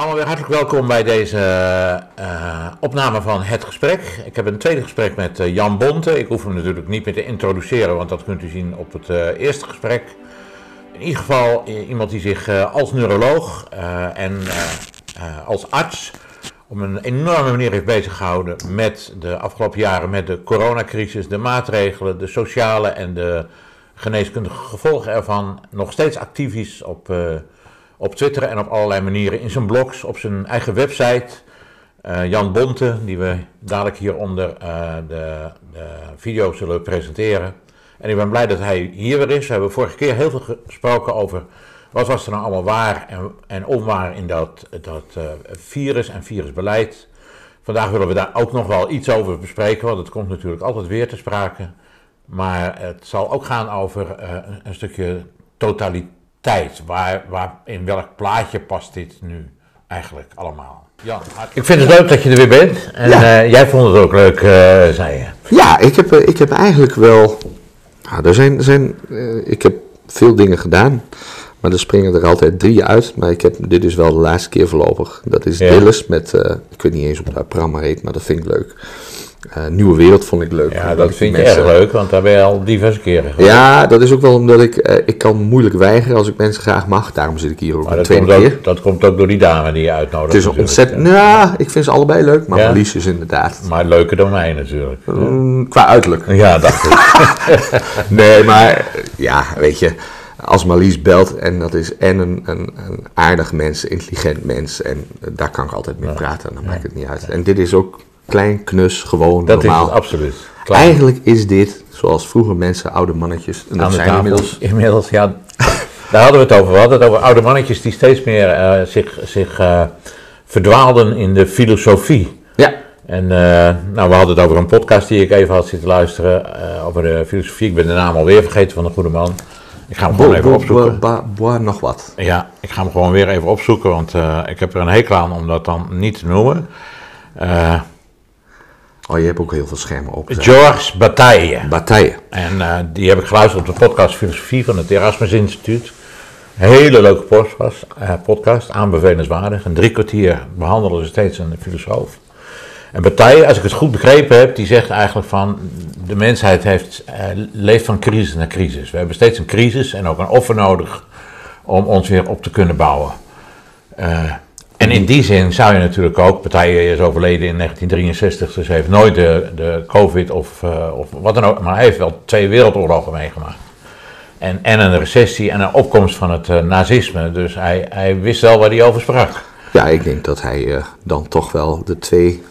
Allemaal weer hartelijk welkom bij deze uh, opname van Het Gesprek. Ik heb een tweede gesprek met uh, Jan Bonte. Ik hoef hem natuurlijk niet meer te introduceren, want dat kunt u zien op het uh, eerste gesprek. In ieder geval iemand die zich als neuroloog en als arts op een enorme manier heeft bezig gehouden met de afgelopen jaren met de coronacrisis, de maatregelen, de sociale en de geneeskundige gevolgen ervan. Nog steeds actief is op op Twitter en op allerlei manieren. In zijn blogs, op zijn eigen website. Uh, Jan Bonte, die we dadelijk hieronder uh, de, de video zullen presenteren. En ik ben blij dat hij hier weer is. We hebben vorige keer heel veel gesproken over wat was er nou allemaal waar en, en onwaar in dat, dat uh, virus en virusbeleid. Vandaag willen we daar ook nog wel iets over bespreken, want het komt natuurlijk altijd weer te sprake. Maar het zal ook gaan over een stukje totaliteit tijd. Waar, waar, in welk plaatje past dit nu eigenlijk allemaal? Jan, ik vind het leuk dat je er weer bent. En ja. uh, jij vond het ook leuk, uh, zei je. Ja, ik heb, ik heb eigenlijk wel. Nou, er zijn, er zijn, uh, ik heb veel dingen gedaan. Maar er springen er altijd drie uit. Maar ik heb dit is wel de laatste keer voorlopig. Dat is ja. Dillis met, ik weet niet eens hoe dat programma heet, maar dat vind ik leuk. Uh, Nieuwe Wereld vond ik leuk. Ja, dat vind je erg leuk, want daar ben je al diverse keren geweest. Ja, dat is ook wel omdat ik, uh, ik kan moeilijk weigeren als ik mensen graag mag. Daarom zit ik hier ook maar een tweede keer. Ook, dat komt ook door die dame die je uitnodigt. Het is ontzettend, ja. ik vind ze allebei leuk, maar ja. Marlies is inderdaad. Maar leuker dan mij natuurlijk. Um, qua uiterlijk. Ja, dacht ik. nee, maar ja, weet je als Marlies belt en dat is en een, een, een aardig mens, intelligent mens en daar kan ik altijd mee praten, dan maakt het niet uit. En dit is ook klein, knus, gewoon, dat normaal. is het, absoluut. Eigenlijk is dit, zoals vroeger mensen, oude mannetjes, en dat zijn inmiddels... Inmiddels, ja, daar hadden we het over. We hadden het over oude mannetjes die steeds meer uh, zich, zich uh, verdwaalden in de filosofie. Ja. En uh, nou, we hadden het over een podcast die ik even had zitten luisteren, over de filosofie. Ik ben de naam alweer vergeten van de goede man. Ik ga hem gewoon even opzoeken. Bois nog wat. Ja, ik ga hem gewoon weer even opzoeken, want ik heb er een hekel aan om dat dan niet te noemen. Oh, je hebt ook heel veel schermen op. Georges Bataille. Bataille. En uh, die heb ik geluisterd op de podcast Filosofie van het Erasmus Instituut. Hele leuke podcast, uh, podcast aanbevelenswaardig. Een drie kwartier behandelen ze steeds een filosoof. En Bataille, als ik het goed begrepen heb, die zegt eigenlijk van de mensheid heeft, uh, leeft van crisis naar crisis. We hebben steeds een crisis en ook een offer nodig om ons weer op te kunnen bouwen. En in die zin zou je natuurlijk ook, Partij is overleden in 1963, dus heeft nooit de, de COVID of, uh, of wat dan ook, maar hij heeft wel twee wereldoorlogen meegemaakt. En, en een recessie en een opkomst van het uh, nazisme, dus hij, hij wist wel waar hij over sprak. Ja, ik denk dat hij uh, dan toch wel de twee.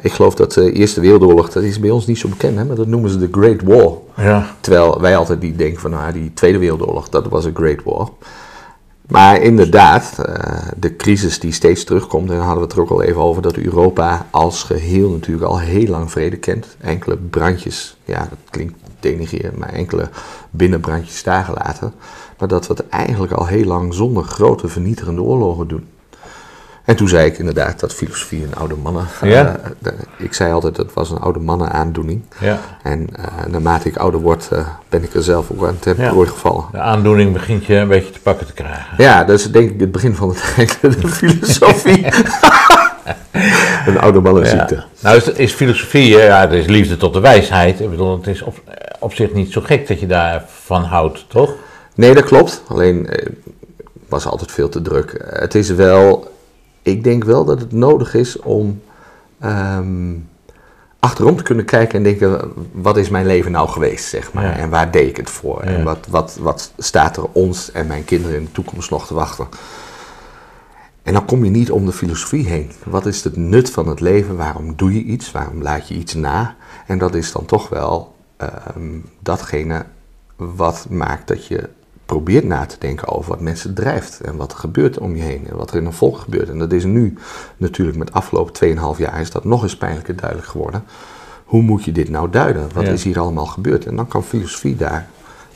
ik geloof dat de Eerste Wereldoorlog, dat is bij ons niet zo bekend, hè, maar dat noemen ze de Great War. Ja. Terwijl wij altijd die denken van, nou, die Tweede Wereldoorlog, dat was een Great War. Maar inderdaad, uh, de crisis die steeds terugkomt, en daar hadden we het er ook al even over, dat Europa als geheel natuurlijk al heel lang vrede kent. Enkele brandjes, ja, dat klinkt denigrerend, maar enkele binnenbrandjes daar gelaten. Maar dat we het eigenlijk al heel lang zonder grote vernietigende oorlogen doen. En toen zei ik inderdaad dat filosofie een oude mannen. Ja. Uh, ik zei altijd dat het was een oude mannen aandoening. Ja. En uh, naarmate ik ouder word, uh, ben ik er zelf ook aan ten prooi gevallen. De aandoening begint je een beetje te pakken te krijgen. Ja, dat is denk ik het begin van het de filosofie. een oude mannenziekte. Ja. Nou is, is filosofie, ja, het is liefde tot de wijsheid. Ik bedoel, het is op, op zich niet zo gek dat je daarvan houdt, toch? Nee, dat klopt. Alleen was altijd veel te druk. Het is wel ik denk wel dat het nodig is om um, achterom te kunnen kijken en denken: wat is mijn leven nou geweest, zeg maar? Ja. En waar deed ik het voor? Ja. En wat, wat, wat staat er ons en mijn kinderen in de toekomst nog te wachten? En dan kom je niet om de filosofie heen. Wat is het nut van het leven? Waarom doe je iets? Waarom laat je iets na? En dat is dan toch wel um, datgene wat maakt dat je probeert na te denken over wat mensen drijft en wat er gebeurt om je heen en wat er in een volk gebeurt. En dat is nu natuurlijk met afgelopen 2,5 jaar is dat nog eens pijnlijker duidelijk geworden. Hoe moet je dit nou duiden? Wat ja. is hier allemaal gebeurd? En dan kan filosofie daar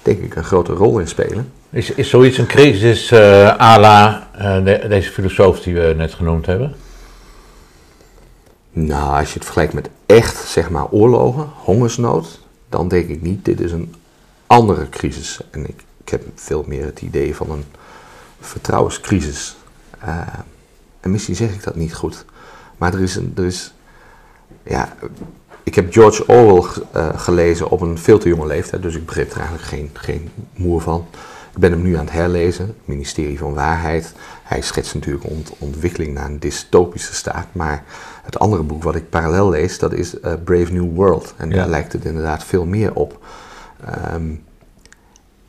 denk ik een grote rol in spelen. Is, is zoiets een crisis uh, à la uh, de, deze filosoof die we net genoemd hebben? Nou, als je het vergelijkt met echt, zeg maar, oorlogen, hongersnood, dan denk ik niet, dit is een andere crisis. En ik ik heb veel meer het idee van een vertrouwenscrisis. Uh, en misschien zeg ik dat niet goed, maar er is, een, er is ja, ik heb George Orwell uh, gelezen op een veel te jonge leeftijd, dus ik begreep er eigenlijk geen, geen moer van. Ik ben hem nu aan het herlezen, het ministerie van Waarheid. Hij schetst natuurlijk ont ontwikkeling naar een dystopische staat, maar het andere boek wat ik parallel lees, dat is uh, Brave New World. En daar lijkt het inderdaad veel meer op. Um,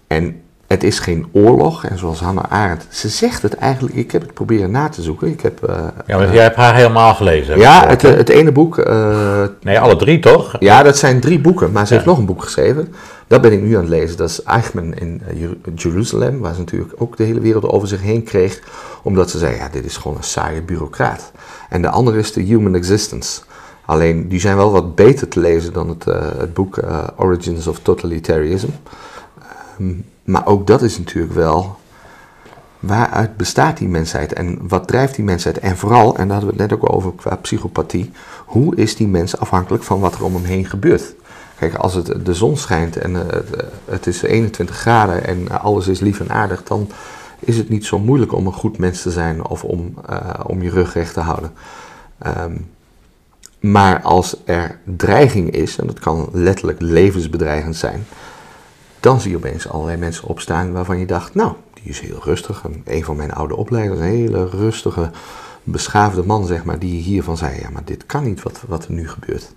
en het is geen oorlog. En zoals Hannah Arendt, ze zegt het eigenlijk, ik heb het proberen na te zoeken. Ik heb, uh, ja, maar jij hebt haar helemaal gelezen. Ja, het, het, ene boek. Uh, nee, alle drie toch? Ja, dat zijn drie boeken, maar ze heeft nog een boek geschreven. Dat ben ik nu aan het lezen. Dat is Eichmann in uh, Jeruzalem, waar ze natuurlijk ook de hele wereld over zich heen kreeg. Omdat ze zei, ja, dit is gewoon een saaie bureaucraat. En de andere is The Human Existence. Alleen, die zijn wel wat beter te lezen dan het, het boek Origins of Totalitarianism. Um, maar ook dat is natuurlijk wel waaruit bestaat die mensheid en wat drijft die mensheid? En vooral, en daar hadden we het net ook over qua psychopathie, hoe is die mens afhankelijk van wat er om hem heen gebeurt? Kijk, als het, de zon schijnt en uh, het is 21 graden en alles is lief en aardig, dan is het niet zo moeilijk om een goed mens te zijn of om, om je rug recht te houden. Um, maar als er dreiging is, en dat kan letterlijk levensbedreigend zijn, dan zie je opeens allerlei mensen opstaan waarvan je dacht, nou, die is heel rustig. En een van mijn oude opleiders, een hele rustige, beschaafde man, zeg maar, die hiervan zei, ja, maar dit kan niet wat, wat er nu gebeurt.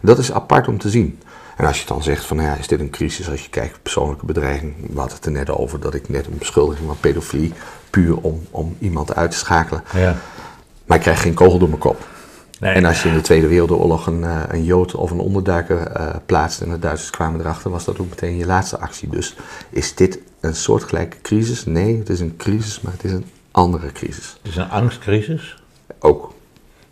Dat is apart om te zien. En als je dan zegt van, ja, is dit een crisis als je kijkt persoonlijke bedreiging. We hadden het er net over dat ik net een beschuldiging van pedofilie, puur om, om iemand uit te schakelen. Ja. Maar ik krijg geen kogel door mijn kop. Nee. En als je in de Tweede Wereldoorlog een, uh, een Jood of een onderduiker uh, plaatst en de Duitsers kwamen erachter, was dat ook meteen je laatste actie. Dus is dit een soortgelijke crisis? Nee, het is een crisis, maar het is een andere crisis. Het is een angstcrisis? Ook.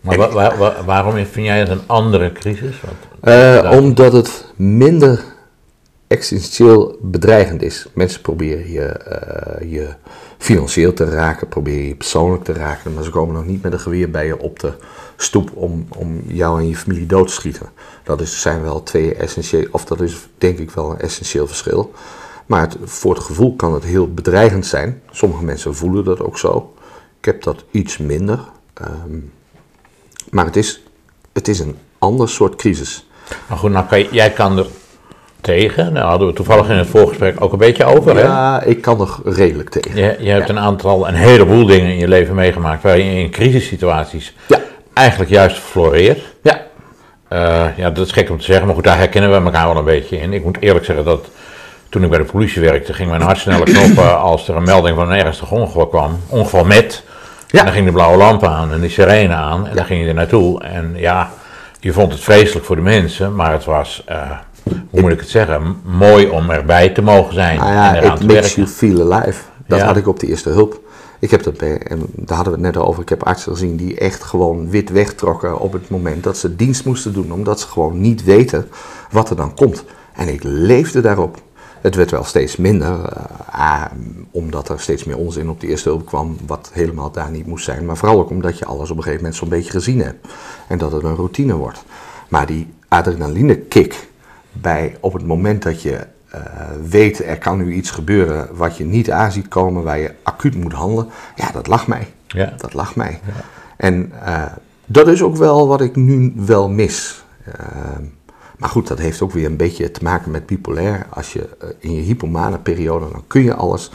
Maar wa wa wa waarom vind jij het een andere crisis? Uh, omdat het minder existentieel bedreigend is. Mensen proberen je, je financieel te raken, proberen je persoonlijk te raken, maar ze komen nog niet met een geweer bij je op te stoep om, om jou en je familie dood te schieten. Dat is, zijn wel twee essentieel, of dat is denk ik wel een essentieel verschil. Maar het, voor het gevoel kan het heel bedreigend zijn. Sommige mensen voelen dat ook zo. Ik heb dat iets minder. Um, maar het is, het is een ander soort crisis. Maar goed, nou kan jij kan er tegen. Daar hadden we toevallig in het voorgesprek ook een beetje over. Ja, ik kan er redelijk tegen. Je, je hebt een aantal, een heleboel dingen in je leven meegemaakt waarin je in crisissituaties ja eigenlijk juist floreert. Ja. Uh, ja, dat is gek om te zeggen, maar goed, daar herkennen we elkaar wel een beetje in. Ik moet eerlijk zeggen dat toen ik bij de politie werkte, ging mijn hart sneller knoppen als er een melding van een ernstig ongeval kwam. Ongeval met. Ja. En dan ging de blauwe lamp aan en de sirene aan en dan ging je er naartoe. En ja, je vond het vreselijk voor de mensen, maar het was, uh, hoe moet ik het zeggen, mooi om erbij te mogen zijn. Ah ja, en eraan it te makes werken. you feel alive. Dat ja. had ik op de eerste hulp. Ik heb dat bij, en daar hadden we het net over, ik heb artsen gezien die echt gewoon wit wegtrokken op het moment dat ze dienst moesten doen, omdat ze gewoon niet weten wat er dan komt. En ik leefde daarop. Het werd wel steeds minder, uh, omdat er steeds meer onzin op de eerste hulp kwam, wat helemaal daar niet moest zijn. Maar vooral ook omdat je alles op een gegeven moment zo'n beetje gezien hebt. En dat het een routine wordt. Maar die adrenaline kick bij op het moment dat je uh, weet er kan nu iets gebeuren wat je niet aanziet komen, waar je acuut moet handelen, ja, dat lag mij. Ja. Dat lag mij. Ja. En uh, dat is ook wel wat ik nu wel mis. Uh, maar goed, dat heeft ook weer een beetje te maken met bipolair. Als je in je hypomane periode, dan kun je alles.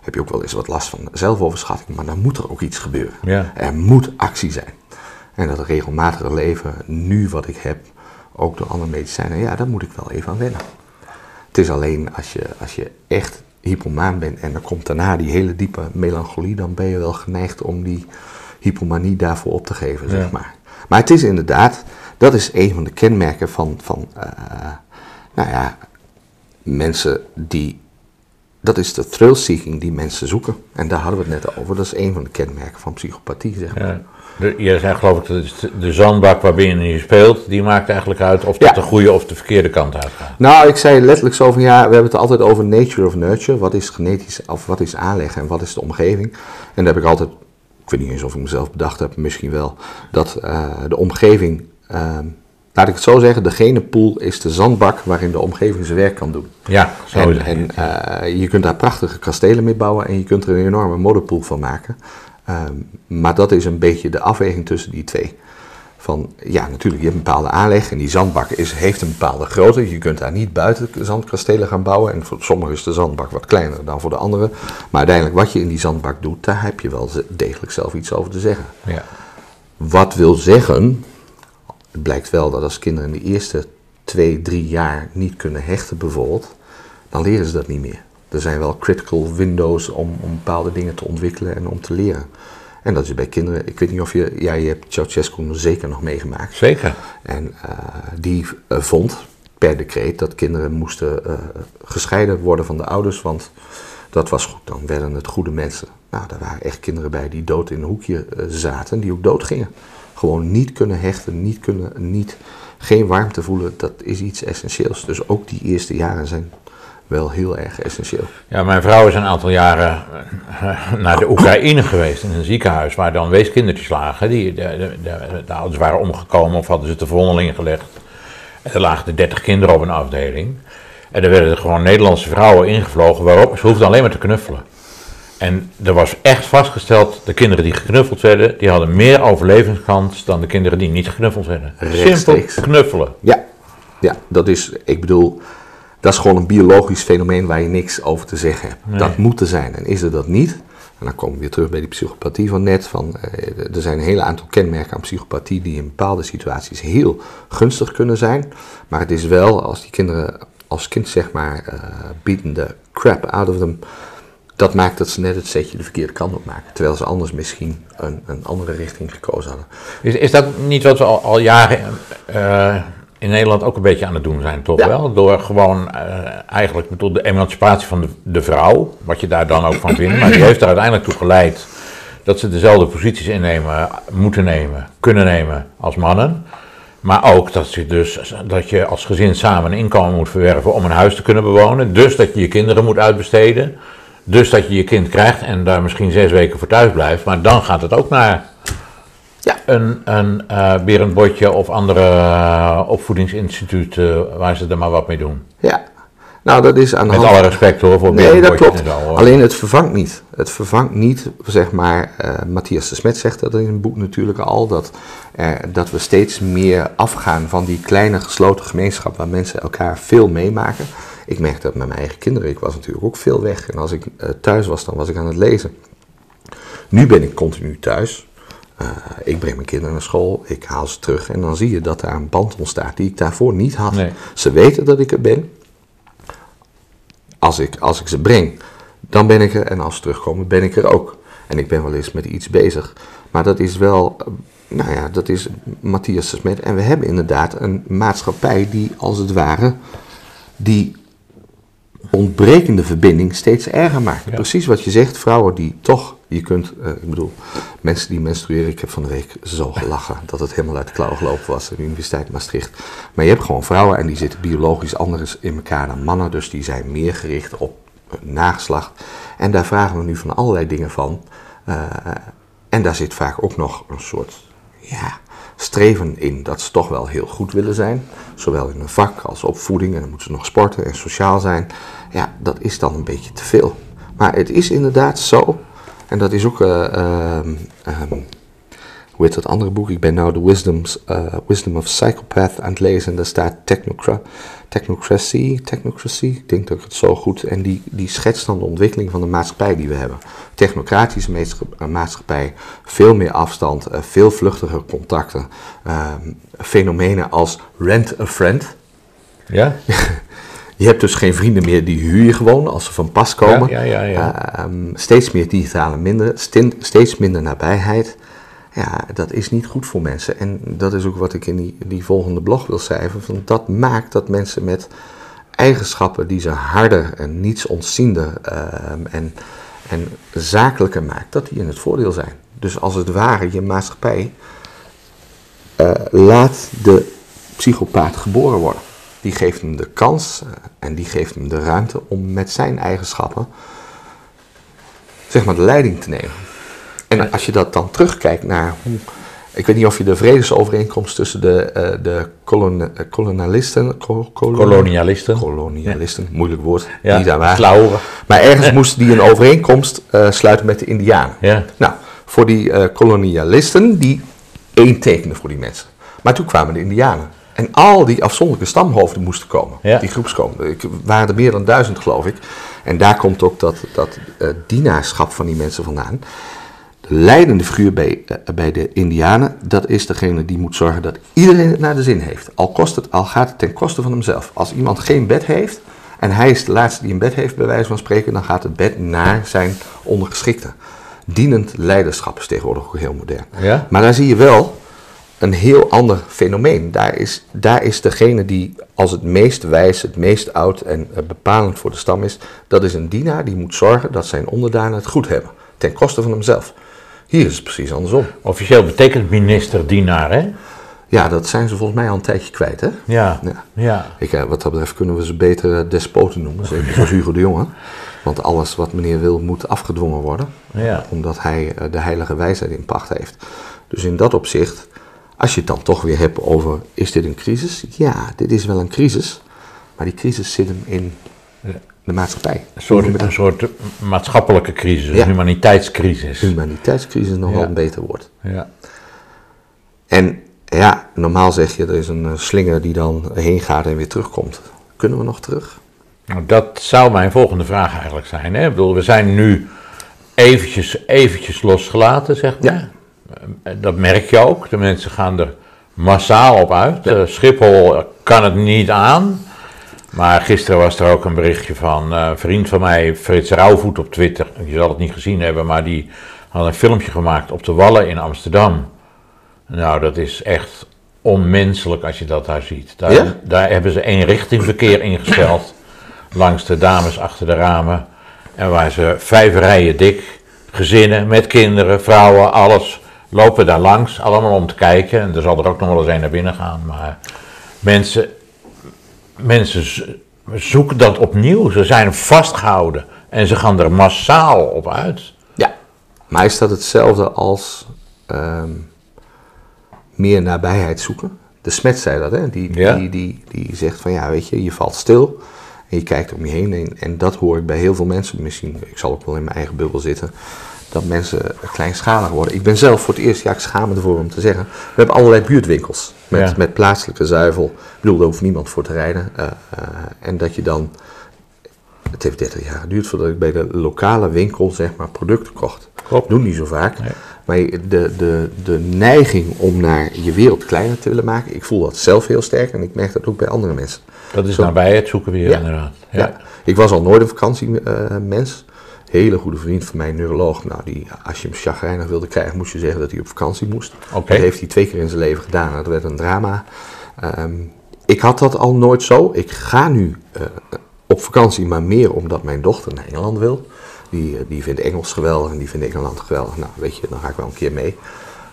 Heb je ook wel eens wat last van zelfoverschatting, maar dan moet er ook iets gebeuren. Ja. Er moet actie zijn. En dat regelmatige leven, nu wat ik heb, ook door andere medicijnen, ja, daar moet ik wel even aan wennen. Het is alleen als je, als je echt hypomaan bent en er komt daarna die hele diepe melancholie, dan ben je wel geneigd om die hypomanie daarvoor op te geven, zeg maar. Maar het is inderdaad, dat is een van de kenmerken van, van uh, nou ja, mensen die, dat is de thrill-seeking die mensen zoeken. En daar hadden we het net over, dat is een van de kenmerken van psychopathie, zeg maar. Ja. De, je zei geloof ik, de, de zandbak waarbinnen je speelt, die maakt eigenlijk uit of dat de goede of de verkeerde kant uitgaat. Nou, ik zei letterlijk zo van ja, we hebben het altijd over nature of nurture. Wat is genetisch, of wat is aanleg en wat is de omgeving. En daar heb ik altijd, ik weet niet eens of ik mezelf bedacht heb, misschien wel, dat uh, de omgeving, uh, laat ik het zo zeggen, de genepool is de zandbak waarin de omgeving zijn werk kan doen. Ja, zo En, en uh, je kunt daar prachtige kastelen mee bouwen en je kunt er een enorme modderpoel van maken. Ehm, maar dat is een beetje de afweging tussen die twee. Van, ja, natuurlijk, je hebt een bepaalde aanleg en die zandbak is, heeft een bepaalde grootte. Je kunt daar niet buiten zandkastelen gaan bouwen. En voor sommigen is de zandbak wat kleiner dan voor de anderen. Maar uiteindelijk, wat je in die zandbak doet, daar heb je wel degelijk zelf iets over te zeggen. Ja. Wat wil zeggen, het blijkt wel dat als kinderen in de eerste twee, drie jaar niet kunnen hechten bijvoorbeeld, dan leren ze dat niet meer. Er zijn wel critical windows om, om bepaalde dingen te ontwikkelen en om te leren. En dat is bij kinderen, ik weet niet of je, ja, je hebt Ceausescu zeker nog meegemaakt. Zeker. En uh, die uh, vond per decreet dat kinderen moesten uh, gescheiden worden van de ouders, want dat was goed, dan werden het goede mensen. Nou, daar waren echt kinderen bij die dood in een hoekje zaten, die ook dood gingen. Gewoon niet kunnen hechten, niet kunnen, niet, geen warmte voelen, dat is iets essentieels. Dus ook die eerste jaren zijn wel heel erg essentieel. Ja, mijn vrouw is een aantal jaren eh, naar de Oekraïne geweest in een ziekenhuis waar dan weeskindertjes lagen. Die, de, de, de, de ouders waren omgekomen of hadden ze te verwondeling gelegd. En er lagen er 30 kinderen op een afdeling. En er werden er gewoon Nederlandse vrouwen ingevlogen waarop ze hoefden alleen maar te knuffelen. En er was echt vastgesteld, de kinderen die geknuffeld werden, die hadden meer overlevingskans dan de kinderen die niet geknuffeld werden. Simpel knuffelen. Ja, ja, dat is, ik bedoel, dat is gewoon een biologisch fenomeen waar je niks over te zeggen hebt. Nee. Dat moet er zijn. En is er dat niet, en dan komen we weer terug bij die psychopathie van net. Van, eh, er zijn een hele aantal kenmerken aan psychopathie die in bepaalde situaties heel gunstig kunnen zijn. Maar het is wel, als die kinderen als kind zeg maar uh, beaten de crap out of them, dat maakt dat ze net het setje de verkeerde kant op maken. Terwijl ze anders misschien een, een andere richting gekozen hadden. Is, is dat niet wat we al, al jaren uh, in Nederland ook een beetje aan het doen zijn, toch Ja. wel? Door gewoon uh, eigenlijk bedoel, de emancipatie van de, de vrouw, wat je daar dan ook van vindt, maar die heeft er uiteindelijk toe geleid dat ze dezelfde posities innemen, moeten nemen, kunnen nemen als mannen. Maar ook dat je, dus, dat je als gezin samen een inkomen moet verwerven om een huis te kunnen bewonen. Dus dat je je kinderen moet uitbesteden. Dus dat je je kind krijgt en daar misschien zes weken voor thuis blijft. Maar dan gaat het ook naar Ja. een, een uh, of andere uh, opvoedingsinstituten waar ze er maar wat mee doen. Ja, nou dat is aan de Met hand... alle respect hoor voor Nee, dat klopt. zo. Alleen het vervangt niet. Het vervangt niet, zeg maar, uh, Matthias de Smet zegt dat in het boek natuurlijk al, dat, dat we steeds meer afgaan van die kleine gesloten gemeenschap waar mensen elkaar veel meemaken. Ik merk dat met mijn eigen kinderen. Ik was natuurlijk ook veel weg. En als ik thuis was, dan was ik aan het lezen. Nu ben ik continu thuis. Uh, ik breng mijn kinderen naar school, ik haal ze terug en dan zie je dat daar een band ontstaat die ik daarvoor niet had. Nee. Ze weten dat ik er ben. Als ik, als ik ze breng, dan ben ik er en als ze terugkomen, ben ik er ook. En ik ben wel eens met iets bezig. Maar dat is wel, nou ja, dat is Matthias de Smet. En we hebben inderdaad een maatschappij die als het ware die ontbrekende verbinding steeds erger maakt. Ja. Precies wat je zegt, vrouwen die toch, je kunt, uh, ik bedoel, mensen die menstrueren, ik heb van de week zo gelachen dat het helemaal uit de klauwen gelopen was aan de Universiteit Maastricht. Maar je hebt gewoon vrouwen en die zitten biologisch anders in elkaar dan mannen, dus die zijn meer gericht op nageslacht. En daar vragen we nu van allerlei dingen van. Uh, en daar zit vaak ook nog een soort, ja, streven in dat ze toch wel heel goed willen zijn. Zowel in een vak als opvoeding. En dan moeten ze nog sporten en sociaal zijn. Ja, dat is dan een beetje te veel. Maar het is inderdaad zo. En dat is ook. Um, um, hoe heet dat andere boek? Ik ben nou de Wisdoms, uh, Wisdom of Psychopath aan het lezen. En daar staat technocra Technocracy, Technocracy. Ik denk dat ik het zo goed. En die, die schetst dan de ontwikkeling van de maatschappij die we hebben. Technocratische maatschappij, veel meer afstand, veel vluchtiger contacten. Uh, fenomenen als rent a friend. Ja? Je hebt dus geen vrienden meer, die huur je gewoon als ze van pas komen. Ja, ja, ja, ja. Um, steeds meer digitale minder, steeds minder nabijheid. Ja, dat is niet goed voor mensen. En dat is ook wat ik in die, die volgende blog wil schrijven. Van dat maakt dat mensen met eigenschappen die ze harder en niets ontziender um, en, en zakelijker maakt, dat die in het voordeel zijn. Dus als het ware je maatschappij uh, laat de psychopaat geboren worden. Die geeft hem de kans uh, en die geeft hem de ruimte om met zijn eigenschappen zeg maar de leiding te nemen. En als je dat dan terugkijkt naar hoe. Ik weet niet of je de vredesovereenkomst tussen de, uh, de kolon, kolonialisten. Kol, kolon, kolonialisten. Kolonialisten, ja. moeilijk woord. Ja, niet aan waar. Slauwen. Maar ergens moesten die een overeenkomst uh, sluiten met de Indianen. Ja. Nou, voor die eh, kolonialisten die één tekenden voor die mensen. Maar toen kwamen de Indianen. En al die afzonderlijke stamhoofden moesten komen. Ja. Die groepskomen. Ik waren er meer dan duizend, geloof ik. En daar komt ook dat, dat eh, dienaarschap van die mensen vandaan. De leidende figuur bij, eh, bij de Indianen, dat is degene die moet zorgen dat iedereen het naar de zin heeft. Al, kost het, al gaat het ten koste van hemzelf. Als iemand geen bed heeft en hij is de laatste die een bed heeft, bij wijze van spreken, dan gaat het bed naar zijn ondergeschikte. Dienend leiderschap is tegenwoordig ook heel modern. Ja? Maar daar zie je wel een heel ander fenomeen. Daar is, daar is degene die als het meest wijs, het meest oud en eh, bepalend voor de stam is, dat is een dienaar die moet zorgen dat zijn onderdanen het goed hebben, ten koste van hemzelf. Hier is het precies andersom. Officieel betekent minister-dienaar, hè? Ja, dat zijn ze volgens mij al een tijdje kwijt, hè? Ja. Ja. Ja. Ik, eh, wat dat betreft kunnen we ze beter eh, despoten noemen, zeker zoals Hugo de Jonge. Want alles wat meneer wil moet afgedwongen worden, Ja. omdat hij de heilige wijsheid in pacht heeft. Dus in dat opzicht, als je het dan toch weer hebt over, is dit een crisis? Ja, dit is wel een crisis, maar die crisis zit hem in de maatschappij. Een soort, een soort maatschappelijke crisis, een Ja. humaniteitscrisis. Humaniteitscrisis is nog wel Ja. een beter woord. Ja. En ja, normaal zeg je, er is een eh, slinger die dan heen gaat en weer terugkomt. Kunnen we nog terug? Nou, dat zou mijn volgende vraag eigenlijk zijn. Hè? Ik bedoel, we zijn nu eventjes, eventjes losgelaten, zeg maar. Ja. Dat merk je ook. De mensen gaan er massaal op uit. Eh, Schiphol kan het niet aan. Maar gisteren was er ook een berichtje van eh, een vriend van mij, Frits Rauwvoet op Twitter. Je zal het niet gezien hebben, maar die had een filmpje gemaakt op de Wallen in Amsterdam. Nou, dat is echt onmenselijk als je dat daar ziet. Daar, Ja? daar hebben ze één richtingverkeer ingesteld langs de dames achter de ramen. En waar ze vijf rijen dik, gezinnen met kinderen, vrouwen, alles, lopen daar langs. Allemaal om te kijken. En er zal er ook nog wel eens een naar binnen gaan. Maar mensen, mensen zoeken dat opnieuw. Ze zijn vastgehouden. En ze gaan er massaal op uit. Ja. Maar is dat hetzelfde als ehm, meer nabijheid zoeken? De Smet zei dat, hè? Die, Ja. die, die, die zegt van ja, weet je, je valt stil en je kijkt om je heen. En, en dat hoor ik bij heel veel mensen, misschien, ik zal ook wel in mijn eigen bubbel zitten, dat mensen kleinschalig worden. Ik ben zelf voor het eerst, ja, ik schaam me ervoor om te zeggen, we hebben allerlei buurtwinkels met, Ja. met plaatselijke zuivel. Ik bedoel, daar hoeft niemand voor te rijden. eh, eh, en dat je dan het heeft 30 jaar geduurd voordat ik bij de lokale winkel zeg maar producten kocht. Klopt. Doe niet zo vaak. Nee. Maar de, de, de neiging om naar je wereld kleiner te willen maken, ik voel dat zelf heel sterk en ik merk dat ook bij andere mensen. Dat is Zo. nabij het zoeken weer Ja. inderdaad. Ja. Ja. Ik was al nooit een vakantiemens. Hele goede vriend van mij, een neuroloog. Nou, die, als je hem chagrijnig wilde krijgen, moest je zeggen dat hij op vakantie moest. Oké. Dat heeft hij twee keer in zijn leven gedaan. Dat werd een drama. Ehm, ik had dat al nooit zo. Ik ga nu eh, op vakantie, maar meer omdat mijn dochter naar Engeland wil. Die, eh, die vindt Engels geweldig en die vindt Engeland geweldig. Nou, weet je, dan ga ik wel een keer mee.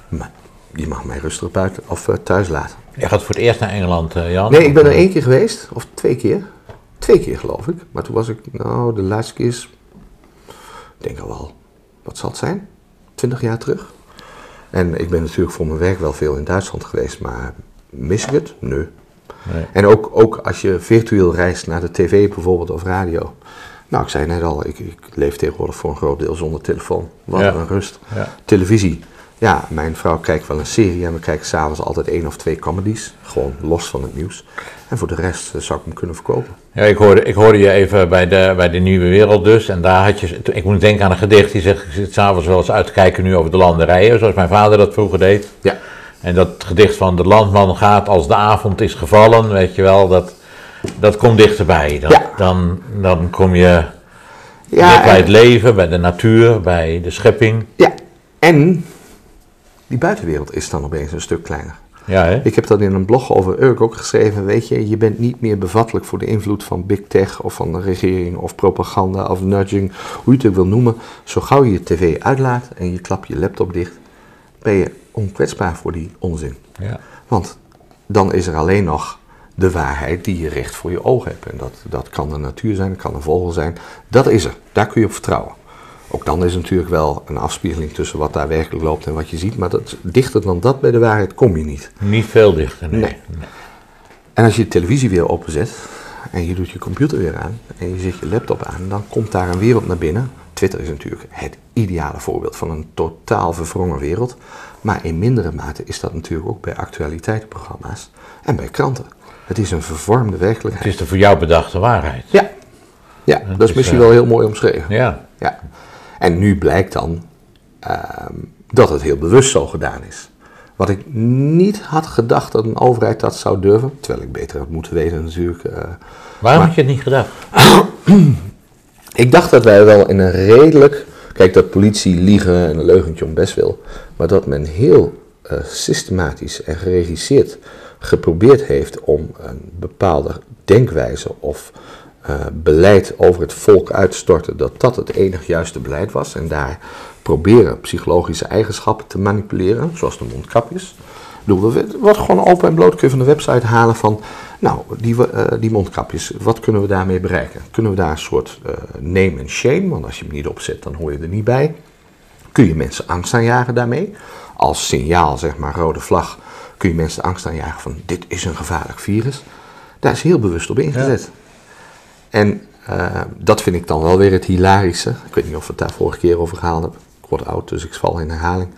Maar die mag mij rustig buiten of eh, thuis laten. Je gaat voor het eerst naar Engeland, Jan? Nee, ik ben er één keer geweest, of twee keer. Twee keer geloof ik. Maar toen was ik, nou, de laatste keer is, denk al wel, wat zal het zijn? Twintig jaar terug. En ik ben natuurlijk voor mijn werk wel veel in Duitsland geweest, maar mis ik het? Nee. Nee. En ook, ook als je virtueel reist naar de tv bijvoorbeeld of radio. Nou, ik zei net al, ik, ik leef tegenwoordig voor een groot deel zonder telefoon. Wat Ja. een rust. Ja. Televisie. Ja, mijn vrouw kijkt wel een serie en we kijken s'avonds altijd één of twee comedies. Gewoon los van het nieuws. En voor de rest eh, zou ik hem kunnen verkopen. Ja, ik hoorde, ik hoorde je even bij de, bij de Nieuwe Wereld dus. En daar had je, ik moet denken aan een gedicht die zegt, ik zit s'avonds wel eens uit te kijken nu over de landerijen, zoals mijn vader dat vroeger deed. Ja. En dat gedicht van de landman gaat als de avond is gevallen, weet je wel, dat, dat komt dichterbij. Dan, Ja. dan, dan kom je Ja, bij het en, leven, bij de natuur, bij de schepping. ja, en die buitenwereld is dan opeens een stuk kleiner. Ja, hè? Ik heb dat in een blog over Urk ook geschreven. Weet je, je bent niet meer bevattelijk voor de invloed van big tech of van de regering of propaganda of nudging, hoe je het ook wil noemen. Zo gauw je je tv uitlaat en je klapt je laptop dicht, ben je onkwetsbaar voor die onzin. Ja. Want dan is er alleen nog de waarheid die je recht voor je ogen hebt. En dat, dat kan de natuur zijn, dat kan een vogel zijn. Dat is er. Daar kun je op vertrouwen. Ook dan is natuurlijk wel een afspiegeling tussen wat daar werkelijk loopt en wat je ziet. Maar dat, dichter dan dat bij de waarheid kom je niet. Niet veel dichter, nee. Nee. En als je de televisie weer openzet en je doet je computer weer aan en je zet je laptop aan, dan komt daar een wereld naar binnen. Twitter is natuurlijk het ideale voorbeeld van een totaal verwrongen wereld. Maar in mindere mate is dat natuurlijk ook bij actualiteitenprogramma's en bij kranten. Het is een vervormde Het werkelijkheid. is de voor jou bedachte waarheid. Ja, ja dat is is, misschien eh, wel heel mooi omschreven. Ja. Ja. En nu blijkt dan ehm, dat het heel bewust zo gedaan is. Wat ik niet had gedacht dat een overheid dat zou durven, terwijl ik beter had moeten weten natuurlijk. eh. Waarom Maar- had je het niet gedacht? ik dacht dat wij wel in een redelijk, kijk dat politie liegen en een leugentje om best wil, maar dat men heel eh, systematisch en geregisseerd geprobeerd heeft om een bepaalde denkwijze of eh, beleid over het volk uit te storten, dat dat het enig juiste beleid was. En daar proberen psychologische eigenschappen te manipuleren, zoals de mondkapjes. We wat gewoon open en bloot kun je van de website halen van, nou, die, eh, die mondkapjes, wat kunnen we daarmee bereiken? Kunnen we daar een soort eh, name en shame, want als je hem niet opzet, dan hoor je er niet bij. Kun je mensen angst aanjagen daarmee? Als signaal, zeg maar, rode vlag, kun je mensen angst aanjagen van, dit is een gevaarlijk virus. Daar is heel bewust op ingezet. En eh, dat vind ik dan wel weer het hilarische. Ik weet niet of we het daar vorige keer over gehaald hebben. Ik word oud, dus ik val in herhaling.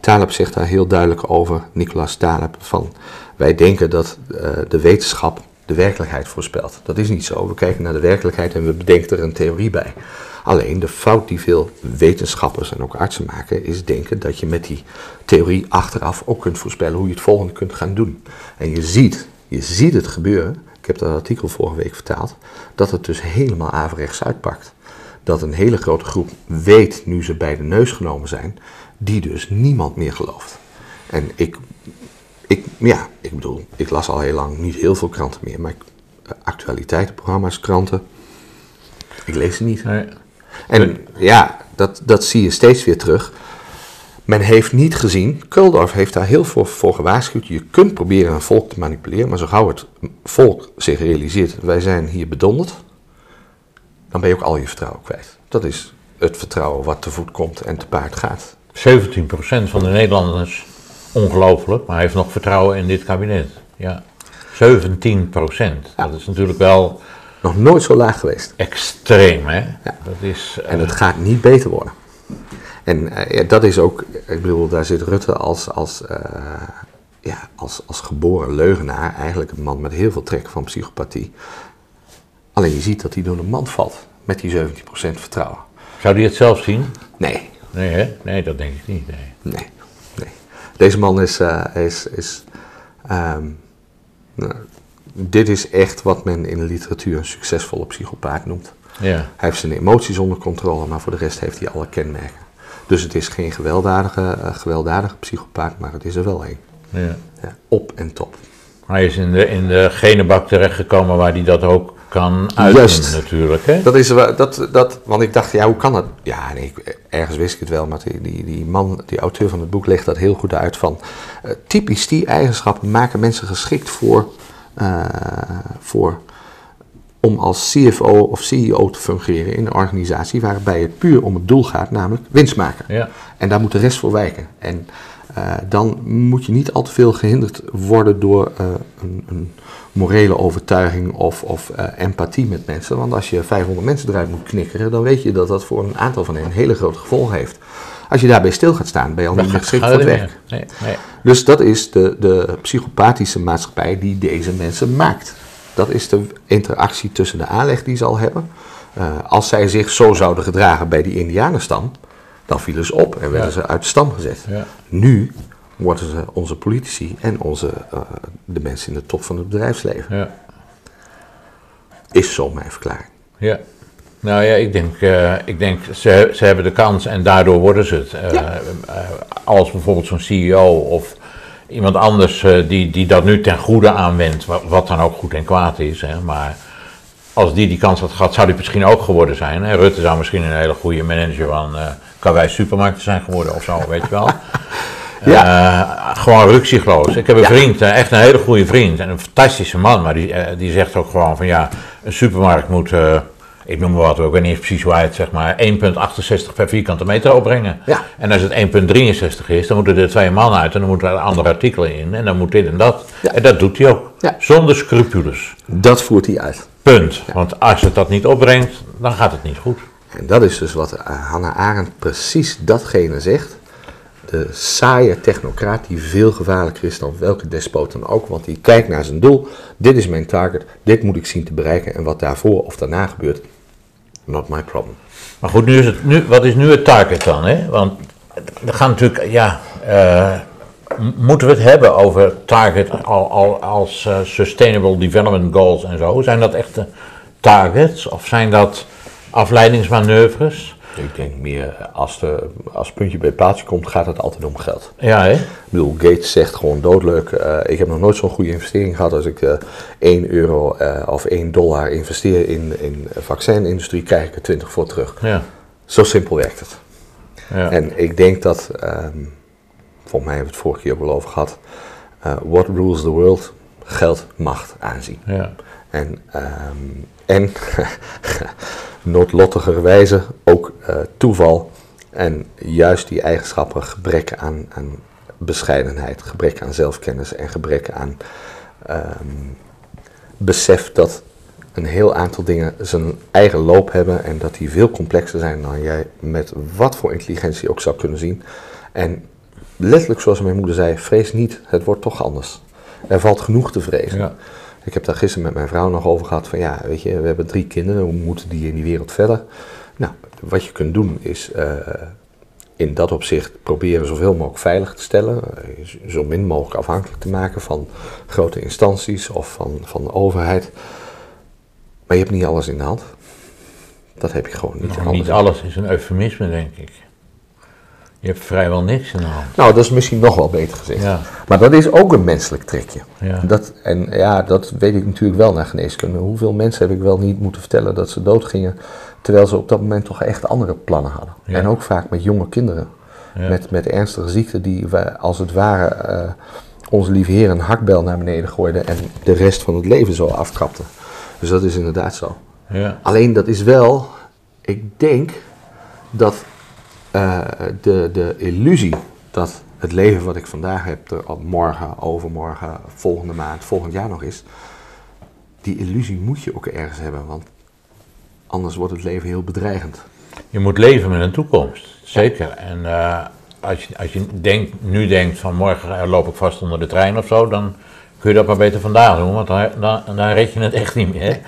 Taleb zegt daar heel duidelijk over, Nicolas Taleb, van wij denken dat eh, de wetenschap de werkelijkheid voorspelt. Dat is niet zo. We kijken naar de werkelijkheid en we bedenken er een theorie bij. Alleen de fout die veel wetenschappers en ook artsen maken, is denken dat je met die theorie achteraf ook kunt voorspellen hoe je het volgende kunt gaan doen. En je ziet, je ziet het gebeuren. Ik heb dat artikel vorige week vertaald, dat het dus helemaal averechts uitpakt. Dat een hele grote groep weet, nu ze bij de neus genomen zijn, die dus niemand meer gelooft. En ik, ik, ja, ik bedoel, ik las al heel lang niet heel veel kranten meer, maar eh, actualiteitenprogramma's, kranten, ik lees ze niet. Nee. En ja, dat, dat zie je steeds weer terug. Men heeft niet gezien, Kuldorf heeft daar heel veel voor gewaarschuwd. Je kunt proberen een volk te manipuleren, maar zo gauw het volk zich realiseert, wij zijn hier bedonderd, dan ben je ook al je vertrouwen kwijt. Dat is het vertrouwen wat te voet komt en te paard gaat. 17% van de Nederlanders, ongelooflijk, maar heeft nog vertrouwen in dit kabinet. Ja. 17%. Dat is natuurlijk wel Nog nooit zo laag geweest. extreem, hè? Dat is... eh, En het gaat niet beter worden. En eh, ja, dat is ook, ik bedoel, daar zit Rutte als, als, eh, ja, als, als geboren leugenaar, eigenlijk een man met heel veel trek van psychopathie. Alleen je ziet dat hij door de mand valt met die 17% vertrouwen. Zou die het zelf zien? Nee, Nee, hè? Nee, dat denk ik niet. Nee. nee, nee. Deze man is, eh, is, is ehm, nou, dit is echt wat men in de literatuur een succesvolle psychopaat noemt. Ja. Hij heeft zijn emoties onder controle, maar voor de rest heeft hij alle kenmerken. Dus het is geen gewelddadige, eh, gewelddadige psychopaat, maar het is er wel een. ja. Ja, op en top. Hij is in de, in de genenbak terechtgekomen waar hij dat ook kan uiten Juist. natuurlijk, hè? Dat is dat, dat, want ik dacht, ja, hoe kan dat? Ja, nee, ergens wist ik het wel, maar die, die, die man, die auteur van het boek, legt dat heel goed uit. Van, eh, typisch die eigenschappen maken mensen geschikt voor, eh, voor om als CFO of CEO te fungeren in een organisatie waarbij het puur om het doel gaat, namelijk winst maken. Ja. En daar moet de rest voor wijken. En eh, dan moet je niet al te veel gehinderd worden door eh, een, een morele overtuiging of, of eh, empathie met mensen. Want als je 500 mensen eruit moet knikkeren, dan weet je dat dat voor een aantal van hen hele grote gevolgen heeft. Als je daarbij stil gaat staan, ben je al niet meer geschikt voor het er werk. Nee, nee. Dus dat is de, de psychopathische maatschappij die deze mensen maakt. Dat is de interactie tussen de aanleg die ze al hebben. Eh, als zij zich zo zouden gedragen bij die Indianenstam, dan vielen ze op en werden Ja. ze uit de stam gezet. Ja. Nu worden ze onze politici en onze, eh, de mensen in de top van het bedrijfsleven. Ja. Is zo mijn verklaring. Ja. Nou ja, ik denk, eh, ik denk ze, ze hebben de kans en daardoor worden ze het. Als bijvoorbeeld zo'n CEO of iemand anders eh, die, die dat nu ten goede aanwendt, wat, wat dan ook goed en kwaad is. Hè, maar als die die kans had gehad, zou die misschien ook geworden zijn. Hè. Rutte zou misschien een hele goede manager van eh Karwei Supermarkten zijn geworden of zo, weet je wel. Eh, gewoon ruksigloos. Ik heb een Ja. vriend, echt een hele goede vriend en een fantastische man, maar die, die zegt ook gewoon van ja, een supermarkt moet, ik noem maar wat, ik weet niet eens precies hoe hij het zeg maar, 1,68 per vierkante meter opbrengen. Ja. En als het 1,63 is, dan moeten er twee mannen uit en dan moeten er andere artikelen in en dan moet dit en dat. Ja. En dat doet hij ook, Ja. zonder scrupules. Dat voert hij uit. Punt. Want als het dat niet opbrengt, dan gaat het niet goed. En dat is dus wat eh, Hannah Arendt precies datgene zegt. De saaie technocraat die veel gevaarlijker is dan welke despoot dan ook. Want die kijkt naar zijn doel. Dit is mijn target. Dit moet ik zien te bereiken. En wat daarvoor of daarna gebeurt, not my problem. Maar goed, nu is het, nu, wat is nu het target dan? Hè? Want we gaan natuurlijk, ja, eh, moeten we het hebben over target al, al, als eh, Sustainable Development Goals en zo? Zijn dat echte targets of zijn dat afleidingsmanoeuvres? Ik denk meer, als, de, als het puntje bij het komt, gaat het altijd om geld. Ja, hè? Ik bedoel, Gates zegt gewoon doodleuk. eh, ik heb nog nooit zo'n goede investering gehad als ik eh 1 euro eh, of 1 dollar investeer in, in de vaccinindustrie, krijg ik er 20 voor terug. Ja. Zo simpel werkt het. ja. En ik denk dat, ehm, volgens mij hebben we het vorige keer ook wel over gehad, eh, what rules the world? Geld, macht, aanzien. ja. En, ehm, en noodlottigerwijze ook eh, toeval en juist die eigenschappen, gebrek aan, bescheidenheid, gebrek aan zelfkennis en gebrek aan ehm, besef dat een heel aantal dingen zijn eigen loop hebben en dat die veel complexer zijn dan jij met wat voor intelligentie ook zou kunnen zien. En letterlijk zoals mijn moeder zei, vrees niet, het wordt toch anders. Er valt genoeg te vrezen. Ja. Ik heb daar gisteren met mijn vrouw nog over gehad van ja, weet je, we hebben drie kinderen, hoe moeten die in die wereld verder? Nou, wat je kunt doen is eh, in dat opzicht proberen zoveel mogelijk veilig te stellen, eh, zo min mogelijk afhankelijk te maken van grote instanties of van, van de overheid. Maar je hebt niet alles in de hand. Dat heb je gewoon niet. Nou, niet alles is een eufemisme, denk ik. Je hebt vrijwel niks in de hand. Nou, dat is misschien nog wel beter gezegd. Ja, Maar dat is ook een menselijk trekje. ja. Dat, en ja, dat weet ik natuurlijk wel naar geneeskunde. Hoeveel mensen heb ik wel niet moeten vertellen dat ze doodgingen, terwijl ze op dat moment toch echt andere plannen hadden. Ja. En ook vaak met jonge kinderen, met, met ernstige ziekten die we als het ware eh, onze lieve heer een hakbel naar beneden gooiden en de rest van het leven zo afkapten. Dus dat is inderdaad zo. ja. Alleen dat is wel, ik denk dat eh, de, de illusie dat het leven wat ik vandaag heb, er morgen, overmorgen, volgende maand, volgend jaar nog is, die illusie moet je ook ergens hebben, want anders wordt het leven heel bedreigend. Je moet leven met een toekomst, zeker. En eh, als je, als je denkt, nu denkt van morgen eh, loop ik vast onder de trein of zo, dan kun je dat maar beter vandaag doen, want dan, dan, dan red je het echt niet meer.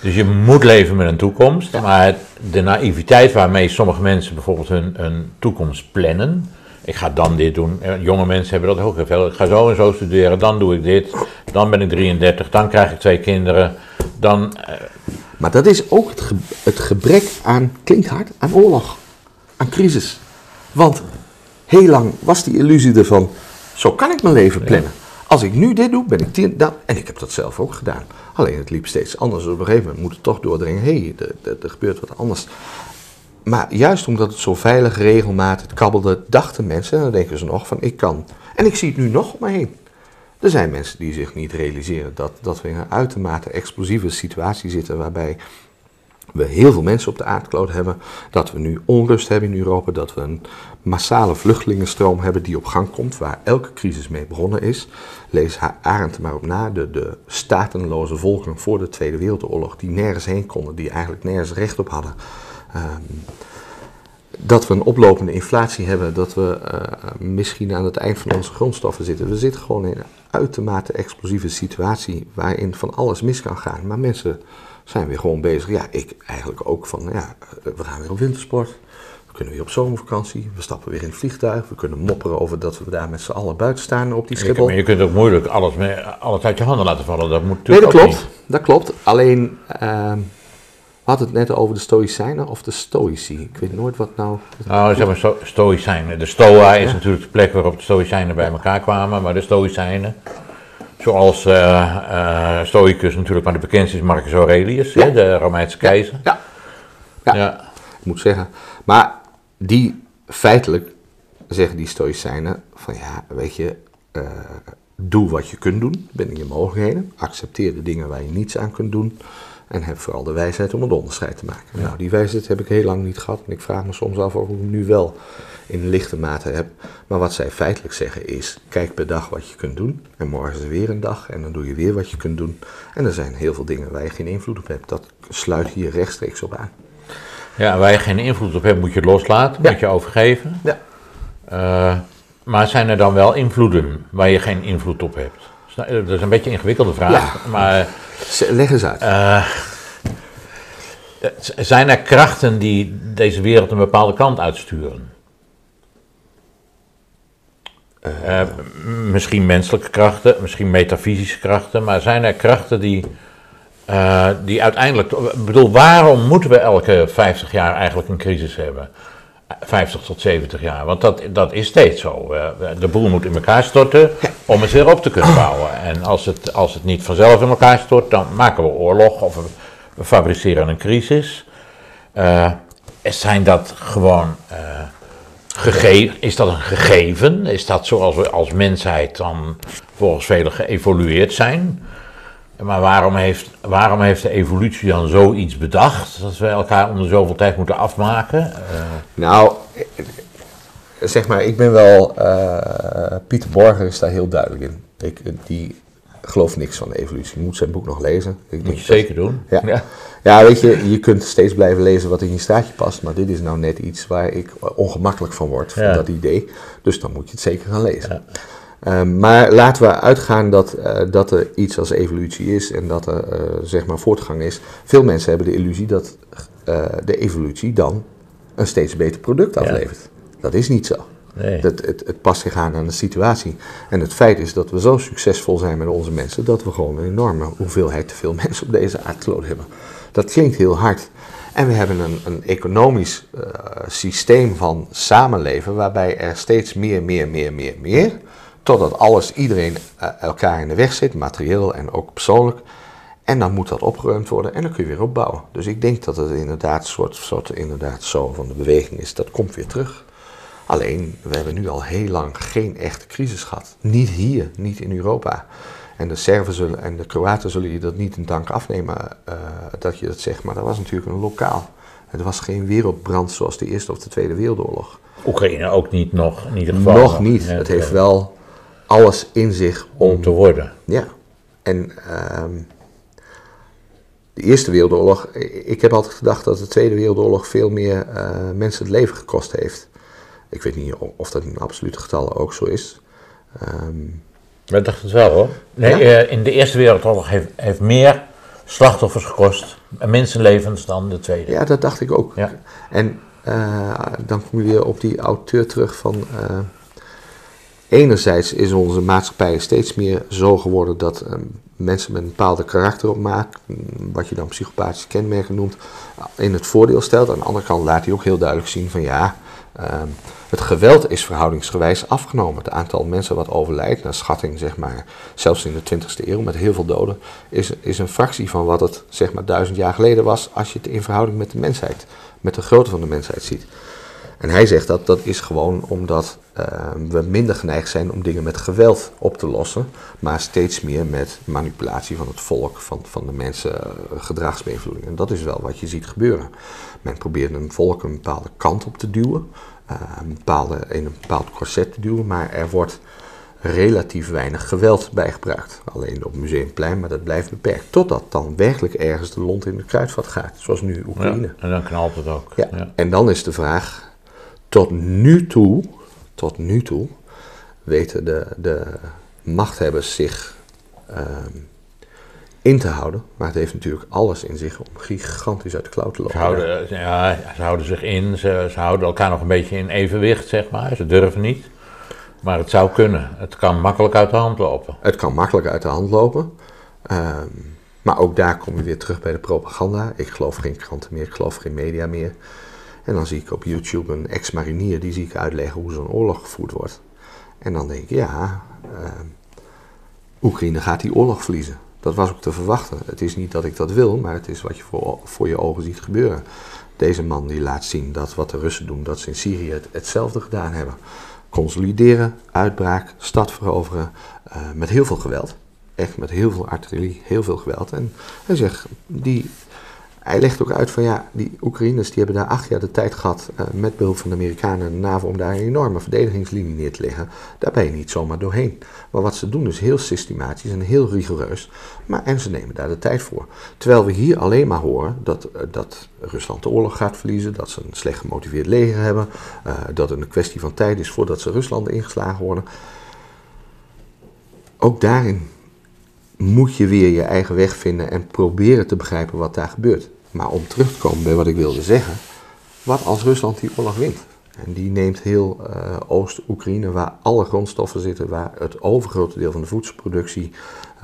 Dus je moet leven met een toekomst, maar de naïviteit waarmee sommige mensen bijvoorbeeld hun, hun toekomst plannen. Ik ga dan dit doen. Eh, Jonge mensen hebben dat ook heel veel. Ik ga zo en zo studeren, dan doe ik dit. Dan ben ik 33, dan krijg ik twee kinderen. Dan, eh, Maar dat is ook het, ge- het gebrek aan, klinkt hard, aan oorlog, aan crisis. Want heel lang was die illusie ervan, zo kan ik mijn leven plannen. Als ik nu dit doe, ben ik tien, dan, en ik heb dat zelf ook gedaan. Alleen het liep steeds anders. Op een gegeven moment moet het toch doordringen, hé, er- er- er gebeurt wat anders. Maar juist omdat het zo veilig, regelmatig kabbelde, dachten mensen, en dan denken ze nog van, ik kan. En ik zie het nu nog om me heen. Er zijn mensen die zich niet realiseren dat, dat we in een uitermate explosieve situatie zitten waarbij we heel veel mensen op de aardkloot hebben, dat we nu onrust hebben in Europa, dat we een massale vluchtelingenstroom hebben die op gang komt, waar elke crisis mee begonnen is. Lees Arendt maar op na, de, de statenloze volkeren voor de Tweede Wereldoorlog, die nergens heen konden, die eigenlijk nergens recht op hadden. Ehm, dat we een oplopende inflatie hebben, dat we eh, misschien aan het eind van onze grondstoffen zitten. We zitten gewoon in een uitermate explosieve situatie waarin van alles mis kan gaan. Maar mensen zijn weer gewoon bezig. Ja, ik eigenlijk ook van, ja, eh, we gaan weer op wintersport. We kunnen weer op zomervakantie. We stappen weer in het vliegtuig. We kunnen mopperen over dat we daar met z'n allen buiten staan op die je, Schiphol. maar je kunt ook moeilijk alles, mee, alles uit je handen laten vallen. Dat moet Nee, dat natuurlijk klopt. Dat klopt. Alleen, ehm, we hadden het net over de Stoïcijnen of de Stoïci. Ik weet nooit wat nou... Nou, zeg maar sto Stoïcijnen. De Stoa is Ja. natuurlijk de plek waarop de Stoïcijnen bij elkaar kwamen, maar de Stoïcijnen, zoals eh eh, Stoicus natuurlijk, maar de bekendste is Marcus Aurelius, Ja. de Romeinse keizer. Ja. Ja. Ja. Ik moet zeggen. Maar die feitelijk zeggen die Stoïcijnen van ja, weet je, eh, doe wat je kunt doen binnen je mogelijkheden. Accepteer de dingen waar je niets aan kunt doen. En heb vooral de wijsheid om het onderscheid te maken. Nou, die wijsheid heb ik heel lang niet gehad. En ik vraag me soms af of ik nu wel in lichte mate heb. Maar wat zij feitelijk zeggen is, kijk per dag wat je kunt doen. En morgen is er weer een dag en dan doe je weer wat je kunt doen. En er zijn heel veel dingen waar je geen invloed op hebt. Dat sluit hier rechtstreeks op aan. Ja, waar je geen invloed op hebt, moet je loslaten, Ja. moet je overgeven. Ja. Eh, maar zijn er dan wel invloeden waar je geen invloed op hebt? Eh, Dat is een beetje een ingewikkelde vraag. Maar Leg eens uit. eh, z- zijn er krachten die deze wereld een bepaalde kant uitsturen? Eh, misschien menselijke krachten, misschien metafysische krachten, maar zijn er krachten die, eh, die uiteindelijk. Ik bedoel, waarom moeten we elke 50 jaar eigenlijk een crisis hebben? 50 tot 70 jaar, want dat, dat is steeds zo. Eh, de boel moet in elkaar storten om het weer op te kunnen bouwen. En als het, als het niet vanzelf in elkaar stort, dan maken we oorlog of we, fabriceren een crisis. Eh, zijn dat gewoon eh, gege- is dat een gegeven? Is dat zoals we als mensheid dan volgens velen geëvolueerd zijn? Maar waarom heeft, waarom heeft de evolutie dan zoiets bedacht? Dat we elkaar om de zoveel tijd moeten afmaken? Eh, Nou, zeg maar, ik ben wel. eh, Pieter Borger is daar heel duidelijk in. Ik, die gelooft niks van de evolutie. Je moet zijn boek nog lezen. Ik moet je dat- zeker doen. Ja. Ja, weet je, je kunt steeds blijven lezen wat in je straatje past, maar dit is nou net iets waar ik ongemakkelijk van word, van Ja. dat idee. Dus dan moet je het zeker gaan lezen. Ehm, maar laten we uitgaan dat, eh, dat er iets als evolutie is en dat er eh, zeg maar voortgang is. Veel mensen hebben de illusie dat eh, de evolutie dan een steeds beter product aflevert. Dat is niet zo. Dat, het, het past zich aan aan de situatie. En het feit is dat we zo succesvol zijn met onze mensen, dat we gewoon een enorme hoeveelheid te veel mensen op deze aardkloot hebben. Dat klinkt heel hard. En we hebben een, een economisch eh, systeem van samenleven waarbij er steeds meer, meer, meer, meer, meer, totdat alles, iedereen eh, elkaar in de weg zit, materieel en ook persoonlijk. En dan moet dat opgeruimd worden en dan kun je weer opbouwen. Dus ik denk dat het inderdaad een soort, soort inderdaad zo van de beweging is. Dat komt weer terug. Alleen, we hebben nu al heel lang geen echte crisis gehad. Niet hier, niet in Europa. En de Serven zullen, en de Kroaten zullen je dat niet in dank afnemen eh, dat je dat zegt. Maar dat was natuurlijk een lokaal. Het was geen wereldbrand zoals de Eerste of de Tweede Wereldoorlog. Oekraïne ook niet nog, in ieder geval. Nog niet. Ja, Het heeft wel alles in zich om om te worden. ja, en ehm, de Eerste Wereldoorlog, ik heb altijd gedacht dat de Tweede Wereldoorlog veel meer eh, mensen het leven gekost heeft. Ik weet niet of dat in absolute getallen ook zo is. Ehm, We dachten het wel hoor. Nee, Ja? eh, in de Eerste Wereldoorlog heeft, heeft meer slachtoffers gekost, en mensenlevens, dan de Tweede. ja, dat dacht ik ook. Ja. En eh, dan kom je weer op die auteur terug van... eh, enerzijds is onze maatschappij steeds meer zo geworden dat mensen met een bepaalde karakter opmaak, mm, wat je dan psychopathische kenmerken noemt, in het voordeel stelt. Aan de andere kant laat hij ook heel duidelijk zien van ja, eh, het geweld is verhoudingsgewijs afgenomen. Het aantal mensen wat overlijdt, naar schatting zeg maar, zelfs in de 20e eeuw met heel veel doden, is, is een fractie van wat het zeg maar duizend jaar geleden was als je het in verhouding met de mensheid, met de grootte van de mensheid ziet. En hij zegt dat dat is gewoon omdat eh, we minder geneigd zijn om dingen met geweld op te lossen, maar steeds meer met manipulatie van het volk, van, van de mensen, eh, gedragsbeïnvloeding. En dat is wel wat je ziet gebeuren. Men probeert een volk een bepaalde kant op te duwen, eh, een bepaalde, in een bepaald corset te duwen, maar er wordt relatief weinig geweld bij gebruikt. Alleen op Museumplein, maar dat blijft beperkt. Totdat dan werkelijk ergens de lont in de kruidvat gaat, zoals nu Oekraïne. Ja, en dan knalt het ook. Ja. Ja. En dan is de vraag, tot nu toe, tot nu toe, weten de, de machthebbers zich ehm, in te houden. Maar het heeft natuurlijk alles in zich om gigantisch uit de klauw te Ze lopen. houden, ja, ze houden zich in, ze, ze houden elkaar nog een beetje in evenwicht, zeg maar. Ze durven niet. Maar het zou kunnen. Het kan makkelijk uit de hand lopen. Het kan makkelijk uit de hand lopen. Ehm, maar ook daar kom je weer terug bij de propaganda. Ik geloof geen kranten meer, ik geloof geen media meer. En dan zie ik op YouTube een ex-marinier, die zie ik uitleggen hoe zo'n oorlog gevoerd wordt. En dan denk ik, ja, ehm, Oekraïne gaat die oorlog verliezen. Dat was ook te verwachten. Het is niet dat ik dat wil, maar het is wat je voor, voor je ogen ziet gebeuren. Deze man die laat zien dat wat de Russen doen, dat ze in Syrië het, hetzelfde gedaan hebben. Consolideren, uitbraak, stad veroveren, eh, met heel veel geweld. Echt met heel veel artillerie, heel veel geweld. En hij zegt, die, hij legt ook uit van ja, die Oekraïners die hebben daar acht jaar de tijd gehad uh, met behulp van de Amerikanen en de NAVO om daar een enorme verdedigingslinie neer te leggen. Daar ben je niet zomaar doorheen. Maar wat ze doen is heel systematisch en heel rigoureus. Maar, en ze nemen daar de tijd voor. Terwijl we hier alleen maar horen dat, uh, dat Rusland de oorlog gaat verliezen, dat ze een slecht gemotiveerd leger hebben, uh, dat het een kwestie van tijd is voordat ze Rusland ingeslagen worden. Ook daarin moet je weer je eigen weg vinden en proberen te begrijpen wat daar gebeurt. Maar om terug te komen bij wat ik wilde zeggen, wat als Rusland die oorlog wint? En die neemt heel uh, Oost-Oekraïne, waar alle grondstoffen zitten, waar het overgrote deel van de voedselproductie,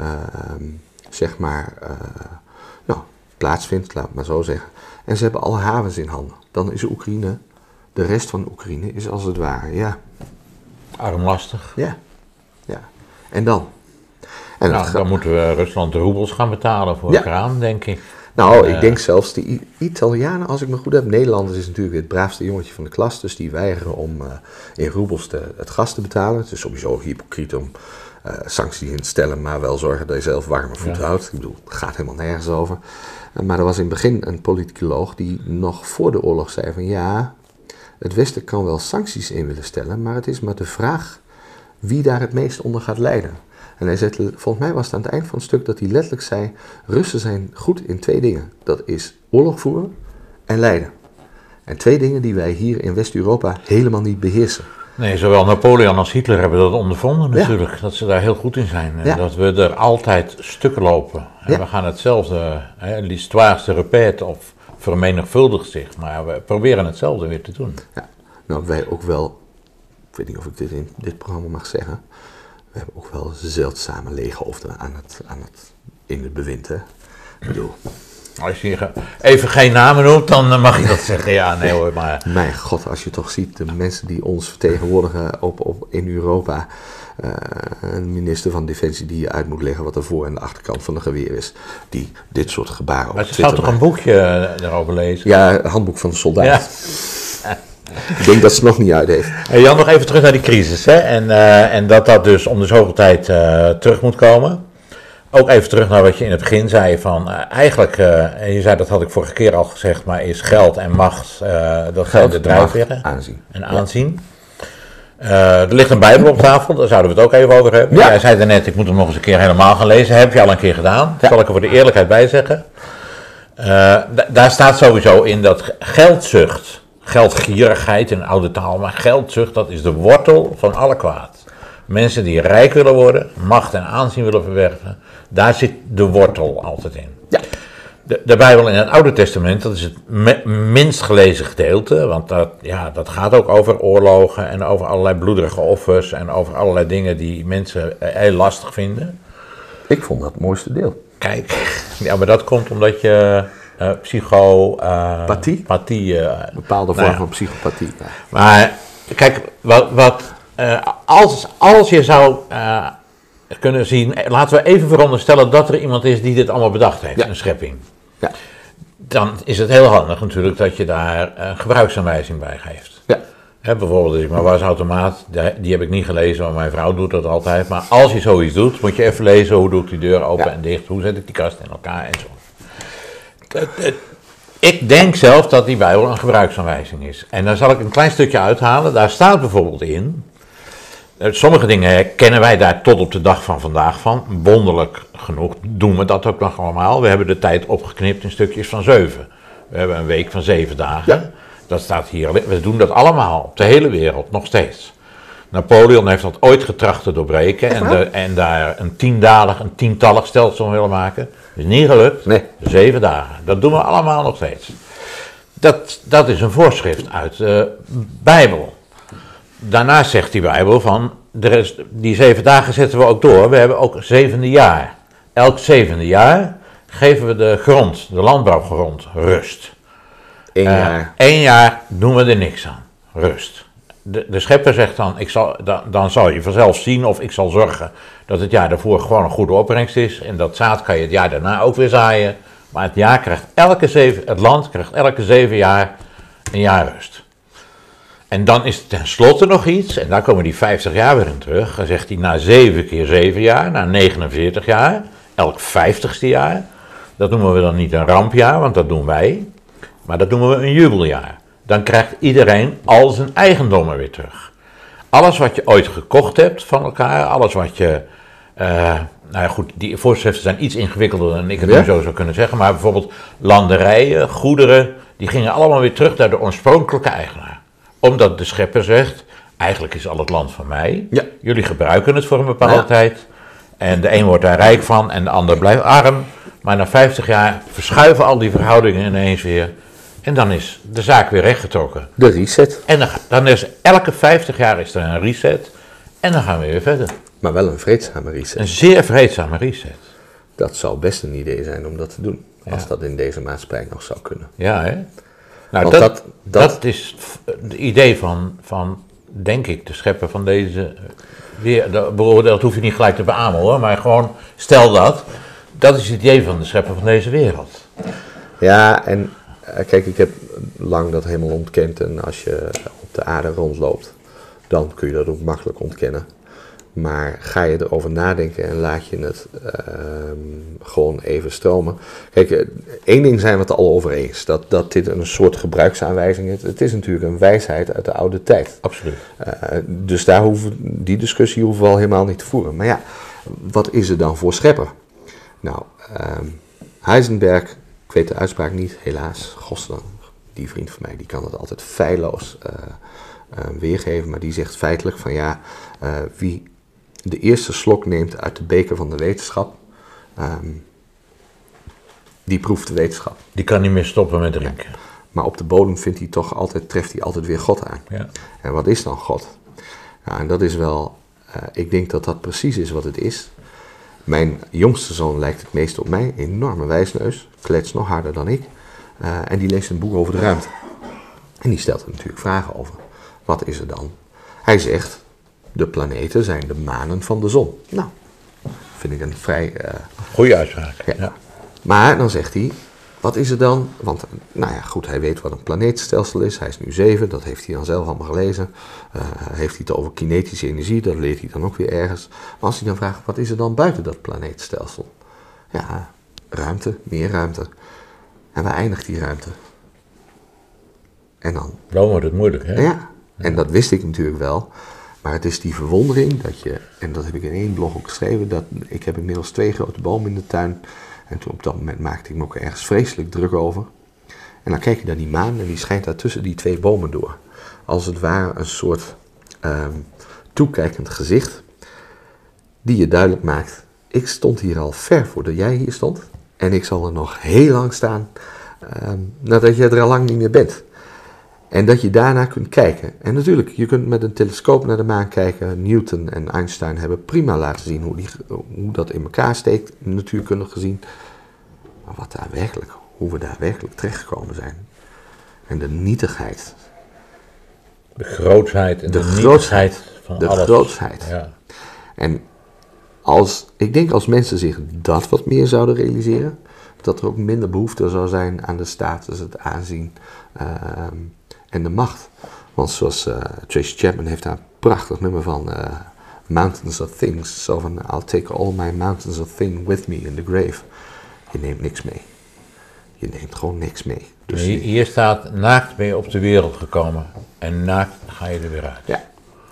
uh, zeg maar, uh, nou, plaatsvindt, laat het maar zo zeggen. En ze hebben alle havens in handen. Dan is Oekraïne, de rest van Oekraïne is als het ware, ja. Armlastig. Ja, ja. En dan? En nou, dan moeten we Rusland de roebels gaan betalen voor ja. kraan, denk ik. Nou, ik denk zelfs de Italianen, als ik me goed heb. Nederlanders is natuurlijk het braafste jongetje van de klas. Dus die weigeren om uh, in roebels te, het gas te betalen. Het is sowieso hypocriet om uh, sancties in te stellen, maar wel zorgen dat je zelf warme voeten ja. houdt. Ik bedoel, het gaat helemaal nergens over. Uh, maar er was in het begin een politicoloog die nog voor de oorlog zei van ja, het Westen kan wel sancties in willen stellen, maar het is maar de vraag wie daar het meest onder gaat lijden. En hij zei, volgens mij was het aan het eind van het stuk dat hij letterlijk zei: Russen zijn goed in twee dingen. Dat is oorlog voeren en lijden. En twee dingen die wij hier in West-Europa helemaal niet beheersen. Nee, zowel Napoleon als Hitler hebben dat ondervonden natuurlijk. Ja. Dat ze daar heel goed in zijn. En ja. dat we er altijd stukken lopen. En ja. we gaan hetzelfde, l'histoire se répète of vermenigvuldigt zich. Maar we proberen hetzelfde weer te doen. Ja, nou wij ook wel, ik weet niet of ik dit in dit programma mag zeggen we hebben ook wel zeldzame leeghoofden aan het, aan het, in het bewind. Hè? Ik bedoel. Als je even geen namen noemt, dan mag je dat zeggen. Ja, nee hoor, maar... Mijn god, als je toch ziet, de mensen die ons vertegenwoordigen op, op, in Europa... Uh, een minister van Defensie die je uit moet leggen wat er voor en de achterkant van een geweer is. Die dit soort gebaren Maar ze zou toch een boekje erover lezen? Ja, handboek van de soldaat. Ja. Ik denk dat ze het nog niet uit heeft. Jan, nog even terug naar die crisis. Hè? En, uh, en dat dat dus om de zoveel tijd uh, terug moet komen. Ook even terug naar wat je in het begin zei. Van, uh, eigenlijk, en je zei dat had ik vorige keer al gezegd, maar is geld en macht, dat zijn de drijfveren. aanzien. En aanzien. Ja. er ligt een Bijbel op tafel, daar zouden we het ook even over hebben. Ja. Jij zei daarnet, ik moet hem nog eens een keer helemaal gaan lezen. Heb je al een keer gedaan. Ja. Zal ik er voor de eerlijkheid bij zeggen. daar staat sowieso in dat geldzucht geldgierigheid in oude taal, maar geldzucht, dat is de wortel van alle kwaad. Mensen die rijk willen worden, macht en aanzien willen verwerven, daar zit de wortel altijd in. Ja. De, de Bijbel in het Oude Testament, dat is het me, minst gelezen gedeelte, want dat, ja, dat gaat ook over oorlogen en over allerlei bloederige offers en over allerlei dingen die mensen heel lastig vinden. Ik vond dat het mooiste deel. Kijk, ja, maar dat komt omdat je uh, psychopathie. Uh, pathie, uh, Bepaalde vorm nou ja. van psychopathie. Ja. Maar kijk, wat, wat, als, als je zou kunnen zien, laten we even veronderstellen dat er iemand is die dit allemaal bedacht heeft, ja. een schepping. Ja. Dan is het heel handig natuurlijk dat je daar een gebruiksaanwijzing bij geeft. Ja. He, bijvoorbeeld, ik maar wasautomaat, die heb ik niet gelezen, maar mijn vrouw doet dat altijd. Maar als je zoiets doet, moet je even lezen hoe doe ik die deur open ja. en dicht, hoe zet ik die kast in elkaar en zo. Ik denk zelf dat die Bijbel een gebruiksaanwijzing is. En daar zal ik een klein stukje uithalen. Daar staat bijvoorbeeld in. Eh, sommige dingen kennen wij daar tot op de dag van vandaag van. Wonderlijk genoeg doen we dat ook nog allemaal. We hebben de tijd opgeknipt in stukjes van zeven. We hebben een week van zeven dagen. Ja. Dat staat hier. We doen dat allemaal op de hele wereld nog steeds. Napoleon heeft dat ooit getracht te doorbreken en, de, en, daar een tiendalig, een tientallig stelsel willen maken. Is niet gelukt. Nee. Zeven dagen. Dat doen we allemaal nog steeds. Dat, dat is een voorschrift uit de Bijbel. Daarnaast zegt die Bijbel van, de rest, die zeven dagen zetten we ook door. We hebben ook zevende jaar. Elk zevende jaar geven we de grond, de landbouwgrond, rust. Eén jaar. Uh, Eén jaar doen we er niks aan. Rust de, schepper zegt dan, ik zal, dan, dan zal je vanzelf zien of ik zal zorgen dat het jaar daarvoor gewoon een goede opbrengst is. En dat zaad kan je het jaar daarna ook weer zaaien. Maar het, jaar krijgt elke zeven, het land krijgt elke zeven jaar een jaar rust. En dan is tenslotte nog iets, en daar komen die 50 jaar weer in terug. Dan zegt hij na 7 keer 7 jaar, na 49 jaar, elk 50ste jaar, Dat noemen we dan niet een rampjaar, want dat doen wij. Maar dat noemen we een jubeljaar. Dan krijgt iedereen al zijn eigendommen weer terug. Alles wat je ooit gekocht hebt van elkaar, alles wat je. eh, nou ja, goed, die voorschriften zijn iets ingewikkelder dan ik het Ja? nu zo zou kunnen zeggen. Maar bijvoorbeeld landerijen, goederen, die gingen allemaal weer terug naar de oorspronkelijke eigenaar. Omdat de schepper zegt: eigenlijk is al het land van mij. Ja. Jullie gebruiken het voor een bepaalde tijd. En de een wordt daar rijk van en de ander blijft arm. Maar na 50 jaar verschuiven al die verhoudingen ineens weer. En dan is de zaak weer rechtgetrokken. De reset. En dan, dan is elke 50 jaar is er een reset. En dan gaan we weer verder. Maar wel een vreedzame reset. Een zeer vreedzame reset. Dat zou best een idee zijn om dat te doen. Als dat in deze maatschappij nog zou kunnen. Ja, hè? Nou, dat, dat- dat, dat- is het idee van, van, denk ik, de schepper van deze weer. Dat, dat hoef je niet gelijk te beamen hoor, maar gewoon stel dat. Dat is het idee van de schepper van deze wereld. Ja, en eh, kijk, ik heb lang dat helemaal ontkend. En als je op de aarde rondloopt, dan kun je dat ook makkelijk ontkennen. Maar ga je erover nadenken en laat je het ehm, gewoon even stromen. Kijk, eh, één ding zijn we het al over eens. Dat, dat dit een soort gebruiksaanwijzing is. Het is natuurlijk een wijsheid uit de oude tijd. Absoluut. Eh, dus daar hoeven, die discussie hoeven we al helemaal niet te voeren. Maar ja, wat is er dan voor schepper? Nou, ehm, Heisenberg, weet de uitspraak niet, helaas. Godsdank, die vriend van mij, die kan het altijd feilloos eh, eh, weergeven. Maar die zegt feitelijk van ja, eh, wie de eerste slok neemt uit de beker van de wetenschap, ehm, die proeft de wetenschap. Die kan niet meer stoppen met drinken. Maar op de bodem vindt hij toch altijd, treft hij altijd weer God aan. Ja. En wat is dan God? Nou, en dat is wel, ik denk dat dat precies is wat het is. Mijn jongste zoon lijkt het meest op mij, enorme wijsneus, klets nog harder dan ik. Eh, en die leest een boek over de ruimte. En die stelt er natuurlijk vragen over. Wat is er dan? Hij zegt, de planeten zijn de manen van de zon. Nou, vind ik een vrij eh, Goeie uitspraak. Ja. Ja. maar dan zegt hij, wat is er dan? Want, nou ja, goed, hij weet wat een planeetstelsel is. Hij is nu zeven, dat heeft hij dan zelf allemaal gelezen. Eh, heeft hij het over kinetische energie, dat leert hij dan ook weer ergens. Maar als hij dan vraagt, wat is er dan buiten dat planeetstelsel? Ja, ruimte, meer ruimte. En waar eindigt die ruimte? En dan Dan wordt het moeilijk, hè? ja, en dat wist ik natuurlijk wel. Maar het is die verwondering dat je, en dat heb ik in één blog ook geschreven, dat ik heb inmiddels twee grote bomen in de tuin. En toen op dat moment maakte ik me ook ergens vreselijk druk over. En dan kijk je naar die maan en die schijnt daar tussen die twee bomen door. Als het ware een soort ehm, toekijkend gezicht, die je duidelijk maakt. Ik stond hier al ver voordat jij hier stond. En ik zal er nog heel lang staan ehm, nadat je er al lang niet meer bent. En dat je daarna kunt kijken. En natuurlijk, je kunt met een telescoop naar de maan kijken. Newton en Einstein hebben prima laten zien hoe, die, hoe dat in elkaar steekt, natuurkundig gezien. Maar wat daar werkelijk, hoe we daar werkelijk terechtgekomen zijn. En de nietigheid. De grootsheid en de, De de van De alles. grootsheid. Ja. En als, ik denk als mensen zich dat wat meer zouden realiseren, dat er ook minder behoefte zou zijn aan de status, het aanzien ehm, en de macht. Want zoals eh, Tracy Chapman heeft daar een prachtig nummer van, eh, Mountains of Things. Zo van, I'll take all my mountains of things with me in the grave. Je neemt niks mee. Je neemt gewoon niks mee. Dus Hier, hier staat, naakt ben je op de wereld gekomen. En naakt ga je er weer uit. Ja.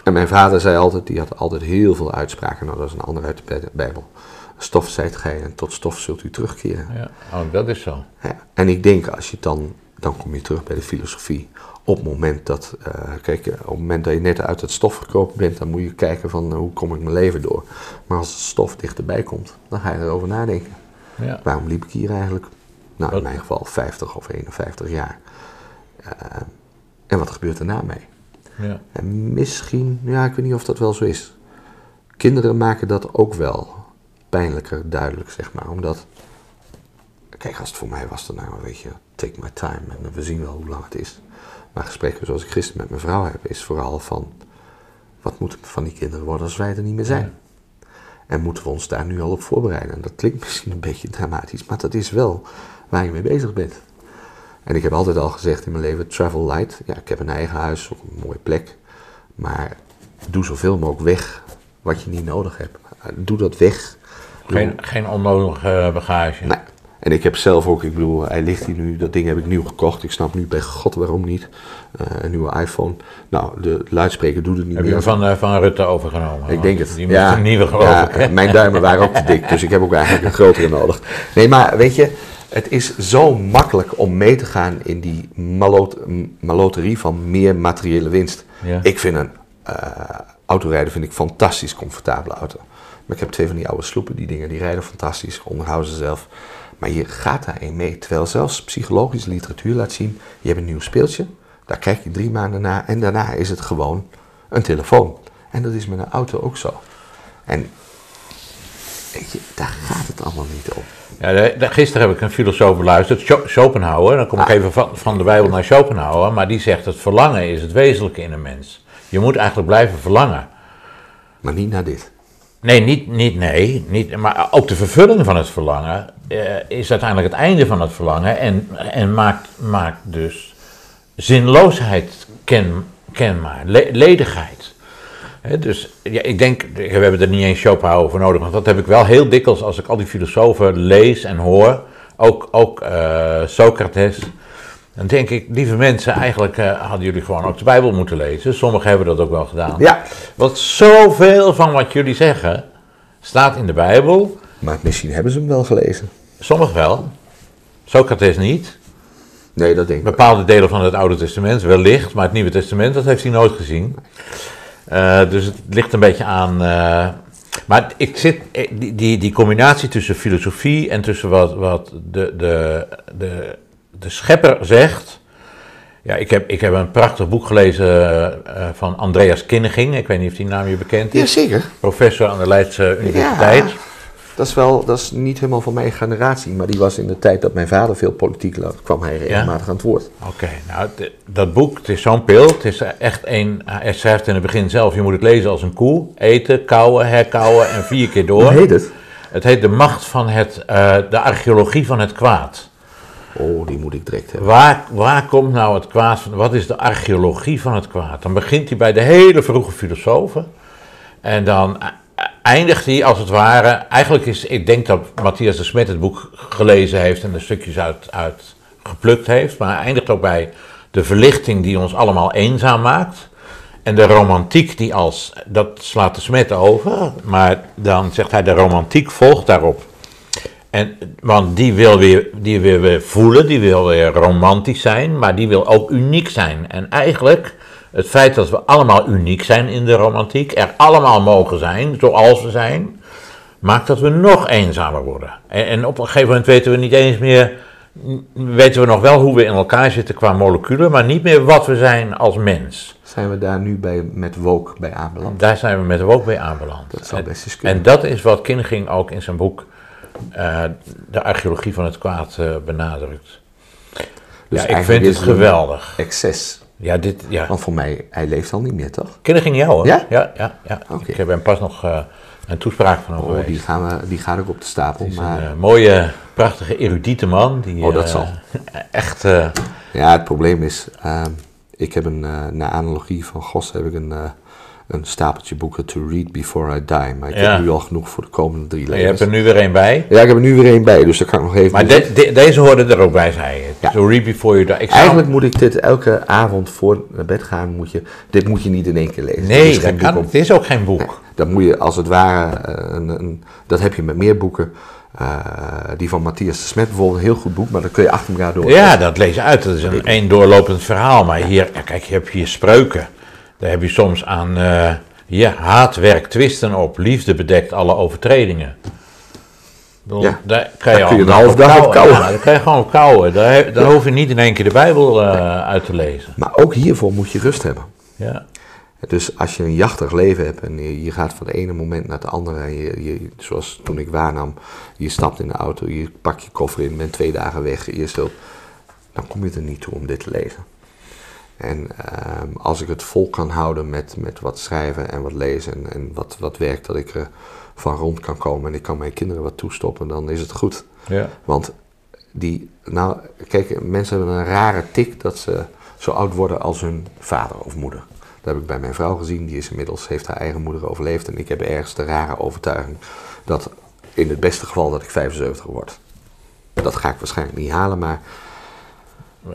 En mijn vader zei altijd, die had altijd heel veel uitspraken. Nou, dat is een ander uit de Bij- Bijbel. Stof zijt gij en tot stof zult u terugkeren. Ja. Oh, dat is zo. Ja. En ik denk, als je dan, dan kom je terug bij de filosofie. Op het moment dat, eh, kijk, op het moment dat je net uit het stof gekropen bent, dan moet je kijken van eh, hoe kom ik mijn leven door. Maar als het stof dichterbij komt, dan ga je erover nadenken. Ja. Waarom liep ik hier eigenlijk? Nou, in mijn geval 50 of 51 jaar. Eh, en wat gebeurt er na mij? Ja. En misschien, ja, ik weet niet of dat wel zo is. Kinderen maken dat ook wel pijnlijker duidelijk, zeg maar. Omdat, kijk, als het voor mij was, dan nou, weet je, take my time en we zien wel hoe lang het is. Maar gesprekken zoals ik gisteren met mijn vrouw heb, is vooral van, wat moet van die kinderen worden als wij er niet meer zijn? En moeten we ons daar nu al op voorbereiden? En dat klinkt misschien een beetje dramatisch, maar dat is wel waar je mee bezig bent. En ik heb altijd al gezegd in mijn leven, travel light. Ja, ik heb een eigen huis, ook een mooie plek. Maar doe zoveel mogelijk weg wat je niet nodig hebt. Doe dat weg. Geen, geen onnodige bagage. Nee. En ik heb zelf ook, ik bedoel, hij ligt hier nu, dat ding heb ik nieuw gekocht. Ik snap nu bij god waarom niet. Eh, een nieuwe iPhone. Nou, de luidspreker doet het niet Heb je meer. hem van, eh, van Rutte overgenomen? Ik denk het. Die moet een nieuwe geloof ja, hè? Mijn duimen waren ook te dik, dus ik heb ook eigenlijk een grotere nodig. Nee, maar weet je, het is zo makkelijk om mee te gaan in die malot, maloterie van meer materiële winst. Ja. Ik vind een eh, autorijden vind ik fantastisch comfortabele auto. Maar ik heb twee van die oude sloepen, die dingen die rijden fantastisch, onderhouden ze zelf. Maar je gaat daarin mee, terwijl zelfs psychologische literatuur laat zien, je hebt een nieuw speeltje, daar kijk je drie maanden naar en daarna is het gewoon een telefoon. En dat is met een auto ook zo. En weet je, daar gaat het allemaal niet om. Ja, gisteren heb ik een filosoof beluisterd, Scho- Schopenhauer. Dan kom ik Ah. even van, van de Bijbel naar Schopenhauer. Maar die zegt het verlangen is het wezenlijke in een mens. Je moet eigenlijk blijven verlangen. Maar niet naar dit. Nee, niet, niet nee. Niet, maar ook de vervulling van het verlangen eh, is uiteindelijk het einde van het verlangen. En, en maakt, maakt dus zinloosheid ken, kenbaar, le- ledigheid. Dus ja, ik denk, we hebben er niet eens Schopenhauer voor nodig, want dat heb ik wel heel dikwijls als ik al die filosofen lees en hoor, ook, ook eh, Socrates. Dan denk ik, lieve mensen, eigenlijk eh, hadden jullie gewoon ook de Bijbel moeten lezen. Sommigen hebben dat ook wel gedaan. Ja. Want zoveel van wat jullie zeggen staat in de Bijbel. Maar misschien hebben ze hem wel gelezen. Sommigen wel. Socrates niet. Nee, dat denk ik. Bepaalde delen van het Oude Testament wellicht, maar het Nieuwe Testament dat heeft hij nooit gezien. Eh, dus het ligt een beetje aan. eh, maar ik zit, die, die, die combinatie tussen filosofie en tussen wat, wat de, de, de, de schepper zegt. Ja, ik heb, ik heb een prachtig boek gelezen eh, van Andreas Kinneging. Ik weet niet of die naam je bekend is. Jazeker. Professor aan de Leidse Universiteit. Dat is wel, dat is niet helemaal van mijn generatie, maar die was in de tijd dat mijn vader veel politiek las, kwam hij regelmatig aan het woord. Oké, nou, dat boek, het is zo'n pil. Het is echt een, hij schrijft in het begin zelf, je moet het lezen als een koe. Eten, kauwen, herkauwen en vier keer door. Hoe heet het? Het heet De Macht van het, eh, de archeologie van het kwaad. Oh, die moet ik direct hebben. Waar, waar komt nou het kwaad van, wat is de archeologie van het kwaad? Dan begint hij bij de hele vroege filosofen. En dan e- eindigt hij als het ware, eigenlijk is, ik denk dat Matthias de Smet het boek gelezen heeft en er stukjes uit, uit geplukt heeft. Maar hij eindigt ook bij de verlichting die ons allemaal eenzaam maakt. En de romantiek die als, dat slaat de Smet over, maar dan zegt hij de romantiek volgt daarop. En, want die wil, weer, die wil weer voelen, die wil weer romantisch zijn, maar die wil ook uniek zijn. En eigenlijk, het feit dat we allemaal uniek zijn in de romantiek, er allemaal mogen zijn, zoals we zijn, maakt dat we nog eenzamer worden. En, en op een gegeven moment weten we niet eens meer, weten we nog wel hoe we in elkaar zitten qua moleculen, maar niet meer wat we zijn als mens. Zijn we daar nu bij, met woke bij aanbeland? Daar zijn we met ook bij aanbeland. Dat zou En- best eens kunnen. En dat is wat Kinneging ook in zijn boek eh, De archeologie van het kwaad eh, benadrukt. Dus ja, ik vind het geweldig. Excess. Ja, dit, ja. Want voor mij, hij leeft al niet meer, toch? Kinneging jou hoor. Ja? Ja, ja, ja. Oké. Ik heb hem pas nog eh, een toespraak van hem Oh, die, gaan we, die gaat ook op de stapel. Is Maar een mooie, prachtige, erudite man. Die, Oh, dat zal. Echt, ja, het probleem is, ehm, ik heb een, naar analogie van Gos heb ik een, een stapeltje boeken to read before I die. Maar ik Ja. heb nu al genoeg voor de komende drie je levens. hebt er nu weer een bij. Ja, ik heb er nu weer één bij, dus daar kan ik nog even... Maar de- de- deze hoorde er ook bij, zei je. Ja. So read before you die. Ik zou- Eigenlijk moet ik dit elke avond voor naar bed gaan, moet je, dit moet je niet in één keer lezen. Dit Nee, is dat kan, het is ook geen boek. Nee, dat moet je als het ware, eh, een, een, dat heb je met meer boeken. Eh, die van Matthias de Smet bijvoorbeeld, een heel goed boek, maar dat kun je achter elkaar door. Ja, dat lees je uit. Dat is een één doorlopend verhaal. Maar hier, kijk, je hebt hier spreuken. Daar heb je soms aan, eh ja, haat werkt twisten op. Liefde bedekt alle overtredingen. Bedoel, Ja, Daar kan daar je, kun je een half dag op kouwen. Ja, daar kan je gewoon op kouwen. Daar, daar hoef je niet in één keer de Bijbel eh, uit te lezen. Maar ook hiervoor moet je rust hebben. Ja. Dus als je een jachtig leven hebt en je, je gaat van het ene moment naar het andere, en je, je, zoals toen ik waarnam, je stapt in de auto, je pakt je koffer in, bent twee dagen weg, je zult, dan kom je er niet toe om dit te lezen. En ehm, als ik het vol kan houden met, met wat schrijven en wat lezen en, en wat, wat werk, dat ik er van rond kan komen en ik kan mijn kinderen wat toestoppen, dan is het goed. Ja. Want die, nou, kijk, mensen hebben een rare tik dat ze zo oud worden als hun vader of moeder. Dat heb ik bij mijn vrouw gezien, die is inmiddels, heeft haar eigen moeder overleefd. En ik heb ergens de rare overtuiging dat in het beste geval dat ik 75 word. dat ga ik waarschijnlijk niet halen, maar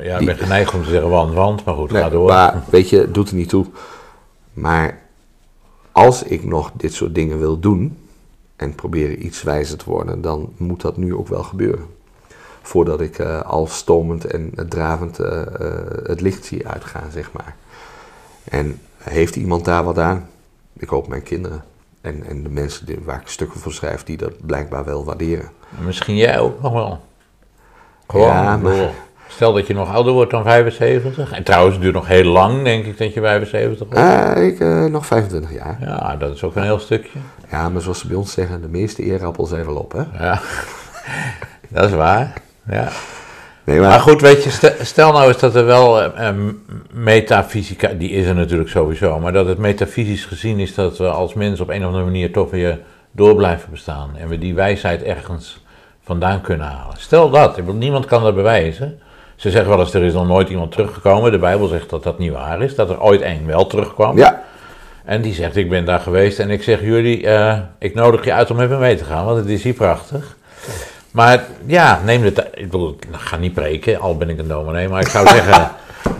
Ja, ik ben geneigd om te zeggen want, want, maar goed, Nee, ga door. Maar weet je, doet er niet toe. Maar als ik nog dit soort dingen wil doen en proberen iets wijzer te worden, dan moet dat nu ook wel gebeuren. Voordat ik eh, al stomend en dravend eh, eh, het licht zie uitgaan, zeg maar. En heeft iemand daar wat aan? Ik hoop mijn kinderen. En, en de mensen die, waar ik stukken voor schrijf, die dat blijkbaar wel waarderen. Misschien jij ook nog wel. Gewoon, Ja, bedoel, stel dat je nog ouder wordt dan 75. En trouwens, het duurt nog heel lang, denk ik, dat je 75 wordt. Ah, ik eh, nog 25 jaar. Ja, dat is ook een heel stukje. Ja, maar zoals ze bij ons zeggen, de meeste eerappel zijn wel op, hè? Ja, dat is waar. Ja. Nee, Maar goed, weet je, stel, nou eens dat er wel eh, metafysica, die is er natuurlijk sowieso, maar dat het metafysisch gezien is dat we als mens op een of andere manier toch weer door blijven bestaan. En we die wijsheid ergens vandaan kunnen halen. Stel dat, niemand kan dat bewijzen. Ze zeggen wel eens, er is nog nooit iemand teruggekomen. De Bijbel zegt dat dat niet waar is, dat er ooit één wel terugkwam. Ja, En die zegt, ik ben daar geweest en ik zeg jullie, eh, ik nodig je uit om met me mee te gaan, want het is hier prachtig. Maar ja, neem de tijd. Ik bedoel, ik ga niet preken, al ben ik een dominee, maar ik zou zeggen,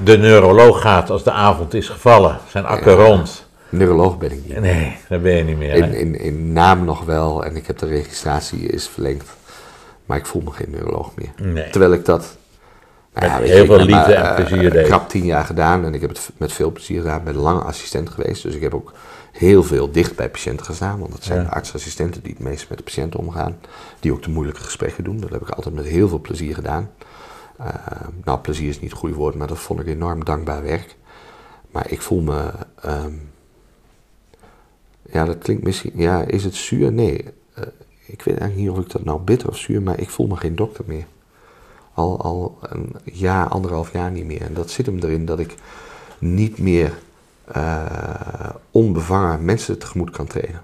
de neuroloog gaat als de avond is gevallen, zijn akker rond. neuroloog ben ik niet. Nee, daar ben je niet meer. In, in, in naam nog wel en ik heb de registratie is verlengd. Maar ik voel me geen neuroloog meer. Nee. Terwijl ik dat... nou Met weet heel ik veel heb liefde en eh, plezier deed. krap tien jaar gedaan en ik heb het met veel plezier gedaan. Ik ben lang assistent geweest, dus ik heb ook heel veel dicht bij patiënten gestaan. Want dat zijn Ja. de artsassistenten die het meest met de patiënt omgaan. Die ook de moeilijke gesprekken doen. Dat heb ik altijd met heel veel plezier gedaan. Eh, nou, plezier is niet het goede woord, maar dat vond ik enorm dankbaar werk. Maar ik voel me... ehm, ja, dat klinkt misschien... Ja, is het zuur? Nee. Eh, ik weet eigenlijk niet of ik dat nou bitter of zuur... maar ik voel me geen dokter meer. Al, al een jaar, anderhalf jaar niet meer. En dat zit hem erin dat ik niet meer eh, onbevangen mensen tegemoet kan treden.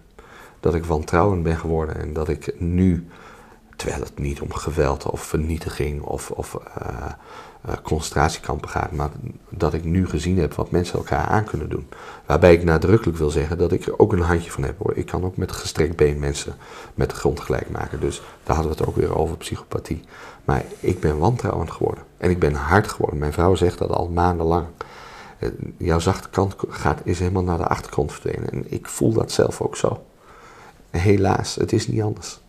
Dat ik wantrouwend ben geworden en dat ik nu, terwijl het niet om geweld of vernietiging of, of eh, eh, concentratiekampen gaat, maar dat ik nu gezien heb wat mensen elkaar aan kunnen doen. Waarbij ik nadrukkelijk wil zeggen dat ik er ook een handje van heb hoor. Ik kan ook met gestrekt been mensen met de grond gelijk maken. Dus daar hadden we het ook weer over psychopathie. Maar ik ben wantrouwend geworden. En ik ben hard geworden. Mijn vrouw zegt dat al maandenlang. Eh, Jouw zachte kant gaat, is helemaal naar de achtergrond verdwenen. En ik voel dat zelf ook zo. Helaas, het is niet anders.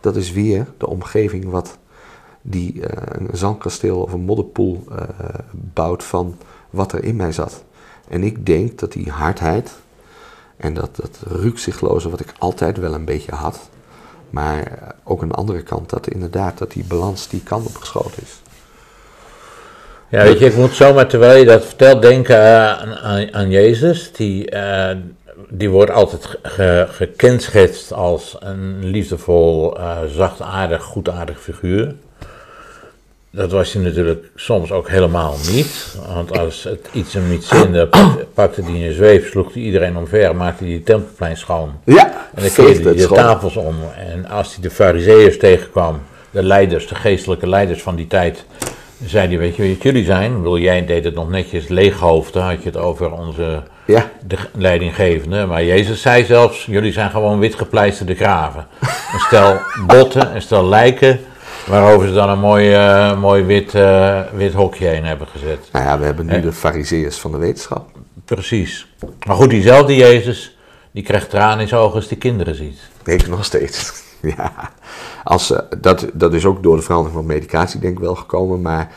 Dat is weer de omgeving wat die eh, een zandkasteel of een modderpoel eh, bouwt van wat er in mij zat. En ik denk dat die hardheid en dat, dat rukzichtloze wat ik altijd wel een beetje had, maar ook een andere kant, dat inderdaad dat die balans die kant op geschoten is. Ja, weet je, ik moet zomaar terwijl je dat vertelt denken aan, aan, Jezus. Die, eh, die wordt altijd ge- ge- gekenschetst als een liefdevol, eh zachtaardig, goedaardig figuur. Dat was hij natuurlijk soms ook helemaal niet. Want als het iets hem niet zinde, pak- pakte hij een zweep, sloeg hij iedereen omver, maakte hij het tempelplein schoon. Ja, En dan keerde hij de schoon. tafels om. En als hij de fariseeërs tegenkwam, de leiders, de geestelijke leiders van die tijd, zei hij, weet je wat jullie zijn? Bedoel, jij deed het nog netjes leeghoofd, dan had je het over onze Ja, de leidinggevende. Maar Jezus zei zelfs, jullie zijn gewoon witgepleisterde graven. Een stel botten, een stel lijken, waarover ze dan een mooi, eh, mooi wit, eh, wit hokje heen hebben gezet. nou ja, we hebben nu de fariseeërs van de wetenschap. Precies. Maar goed, diezelfde Jezus, die krijgt tranen in zijn ogen als die kinderen ziet. Ik nog steeds. ja, als, eh, dat, dat is ook door de verandering van medicatie denk ik wel gekomen. Maar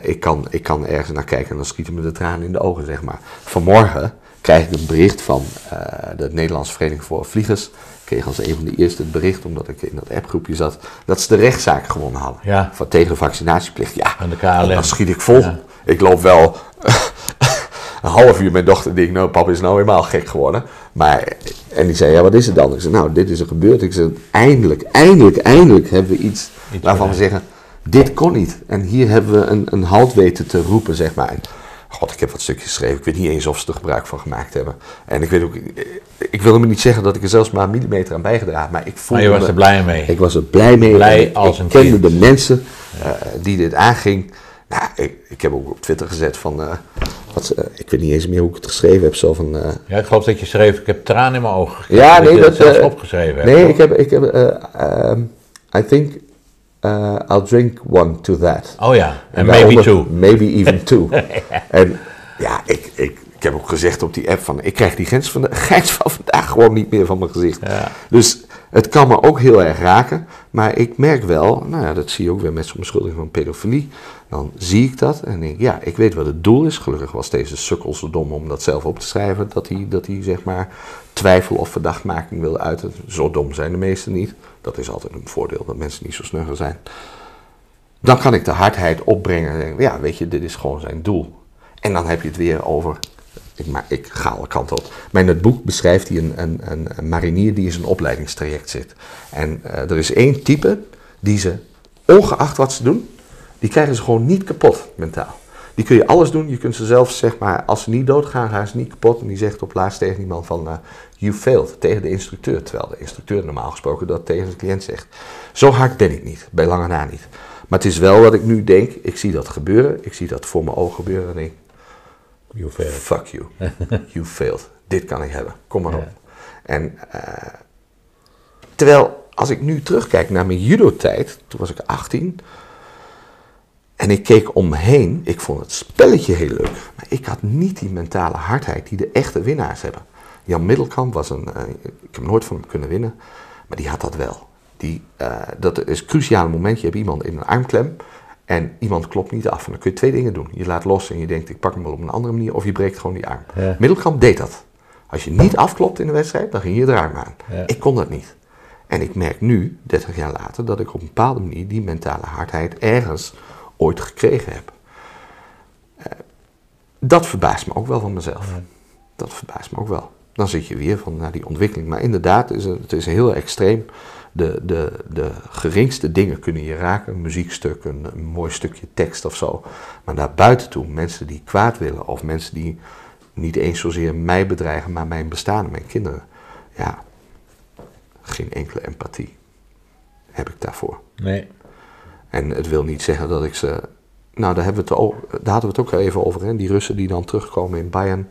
ik, kan, ik kan ergens naar kijken en dan schieten me de tranen in de ogen, zeg maar. Vanmorgen krijg ik een bericht van de Nederlandse Vereniging voor Vliegers. Kreeg als een van de eerste het bericht, omdat ik in dat appgroepje zat, dat ze de rechtszaak gewonnen hadden. Ja. Van, tegen de vaccinatieplicht. Ja, Aan de KLM. dan schiet ik vol. Ja. Ik loop wel een half uur mijn dochter denkt, nou papa is nou helemaal gek geworden. Maar, en die zei, ja wat is het dan? Ik zei, nou dit is er gebeurd. Ik zei, eindelijk, eindelijk, eindelijk hebben we iets, Iets waarvan we zeggen, dit kon niet. En hier hebben we een, een halt weten te roepen, zeg maar. God, ik heb wat stukjes geschreven. Ik weet niet eens of ze er gebruik van gemaakt hebben. En ik weet ook, ik wil me niet zeggen dat ik er zelfs maar een millimeter aan bijgedragen maar ik voelde Maar je was er blij mee. ik was er blij mee. Blij En als ik een kende kind. de mensen eh, die dit aanging. Nou, ik, ik heb ook op Twitter gezet van... eh, wat, ze- ik weet niet eens meer hoe ik het geschreven heb. Zo van... eh, Ja, ik geloof dat je schreef, ik heb tranen in mijn ogen gekregen. ja, nee, dat... zelfs eh, opgeschreven. Nee, ik heb... Ik heb eh, ehm, I think uh, I'll drink one to that. Oh ja, en maybe two. Maybe even two. En ja, ik, ik, ik heb ook gezegd op die app van, ik krijg die grens van, de, grens van vandaag gewoon niet meer van mijn gezicht. Ja. Dus het kan me ook heel erg raken. Maar ik merk wel, nou ja, dat zie je ook weer met zo'n beschuldiging van pedofilie. Dan zie ik dat en denk, ja, ik weet wat het doel is. Gelukkig was deze sukkel zo dom om dat zelf op te schrijven. Dat hij, dat hij zeg maar twijfel of verdachtmaking wil uiten. Zo dom zijn de meesten niet. Dat is altijd een voordeel, dat mensen niet zo snugger zijn. Dan kan ik de hardheid opbrengen en ja, weet je, dit is gewoon zijn doel. En dan heb je het weer over ik, maar ik ga alle kanten op. Maar in het boek beschrijft hij een, een, een, marinier die in zijn opleidingstraject zit. En uh, er is één type die ze, ongeacht wat ze doen, die krijgen ze gewoon niet kapot mentaal. Die kun je alles doen, je kunt ze zelf, zeg maar, als ze niet doodgaan, gaan ze niet kapot. En die zegt op laatst tegen iemand van, uh, you failed, tegen de instructeur. Terwijl de instructeur normaal gesproken dat tegen de cliënt zegt. Zo hard ben ik niet, bij lange na niet. Maar het is wel wat ik nu denk, ik zie dat gebeuren, ik zie dat voor mijn ogen gebeuren en denk, You failed. Fuck you. you failed. Dit kan ik hebben. Kom maar op. En uh, terwijl, als ik nu terugkijk naar mijn judo-tijd, toen was ik 18. En ik keek om me heen. Ik vond het spelletje heel leuk. Maar ik had niet die mentale hardheid die de echte winnaars hebben. Jan Middelkamp was een. Uh, ik heb nooit van hem kunnen winnen. Maar die had dat wel. Die, uh, dat is een cruciaal moment. Je hebt iemand in een armklem. En iemand klopt niet af. En dan kun je twee dingen doen. Je laat los en je denkt, ik pak hem wel op een andere manier. Of je breekt gewoon die arm. Ja. Middelkamp deed dat. Als je niet afklopt in de wedstrijd, dan ging je de arm aan. Ja. Ik kon dat niet. En ik merk nu, 30 jaar later, dat ik op een bepaalde manier die mentale hardheid ergens ooit gekregen heb. Uh, dat verbaast me ook wel van mezelf. Ja. Dat verbaast me ook wel. Dan zit je weer van naar die ontwikkeling. Maar inderdaad, het is, het is heel extreem. De, de, de geringste dingen kunnen je raken. Een muziekstuk, een, een mooi stukje tekst of zo. Maar naar buiten toe, mensen die kwaad willen. Of mensen die niet eens zozeer mij bedreigen, maar mijn bestaan, mijn kinderen. Ja, geen enkele empathie heb ik daarvoor. Nee. En het wil niet zeggen dat ik ze. Nou, daar, hebben we het daar hadden we het ook even over. Hè? Die Russen die dan terugkomen in Bayern.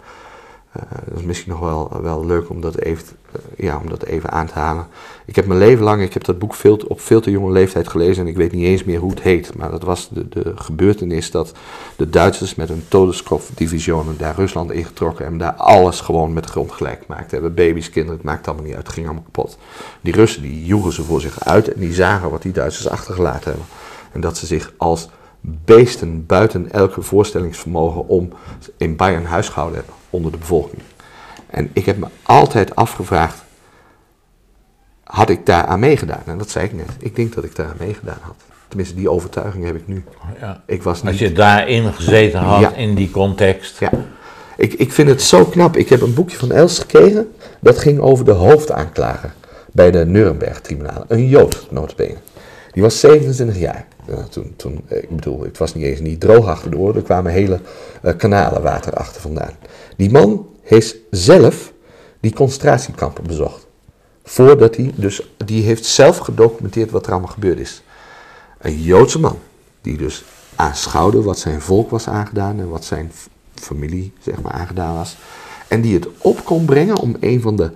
Uh, dat is misschien nog wel, wel leuk om dat, even, uh, ja, om dat even aan te halen. Ik heb mijn leven lang, ik heb dat boek veel, op veel te jonge leeftijd gelezen en ik weet niet eens meer hoe het heet. Maar dat was de, de gebeurtenis dat de Duitsers met een Todeskopf-divisionen daar Rusland ingetrokken en daar alles gewoon met de grond gelijk maakten. Hebben baby's, kinderen, het maakt allemaal niet uit, het ging allemaal kapot. Die Russen die joegen ze voor zich uit en die zagen wat die Duitsers achtergelaten hebben. En dat ze zich als beesten buiten elke voorstellingsvermogen om in Bayern huisgehouden hebben onder de bevolking. En ik heb me altijd afgevraagd, had ik daar aan meegedaan? En dat zei ik net. Ik denk dat ik daar aan meegedaan had. Tenminste, die overtuiging heb ik nu. Ja. Ik was Als niet... je daarin gezeten had, Ja. in die context. Ja. Ik, ik vind het zo knap. Ik heb een boekje van Els gekregen. Dat ging over de hoofdaanklager bij de Nuremberg-tribunaal. Een Jood, notabene. Die was 27 jaar. Ja, toen, toen, eh, ik bedoel, het was niet eens niet droog achter de oren. Er kwamen hele eh, kanalen water achter vandaan. Die man heeft zelf die concentratiekampen bezocht. Voordat hij, dus die heeft zelf gedocumenteerd wat er allemaal gebeurd is. Een Joodse man, die dus aanschouwde wat zijn volk was aangedaan en wat zijn familie, zeg maar, aangedaan was. En die het op kon brengen om een van de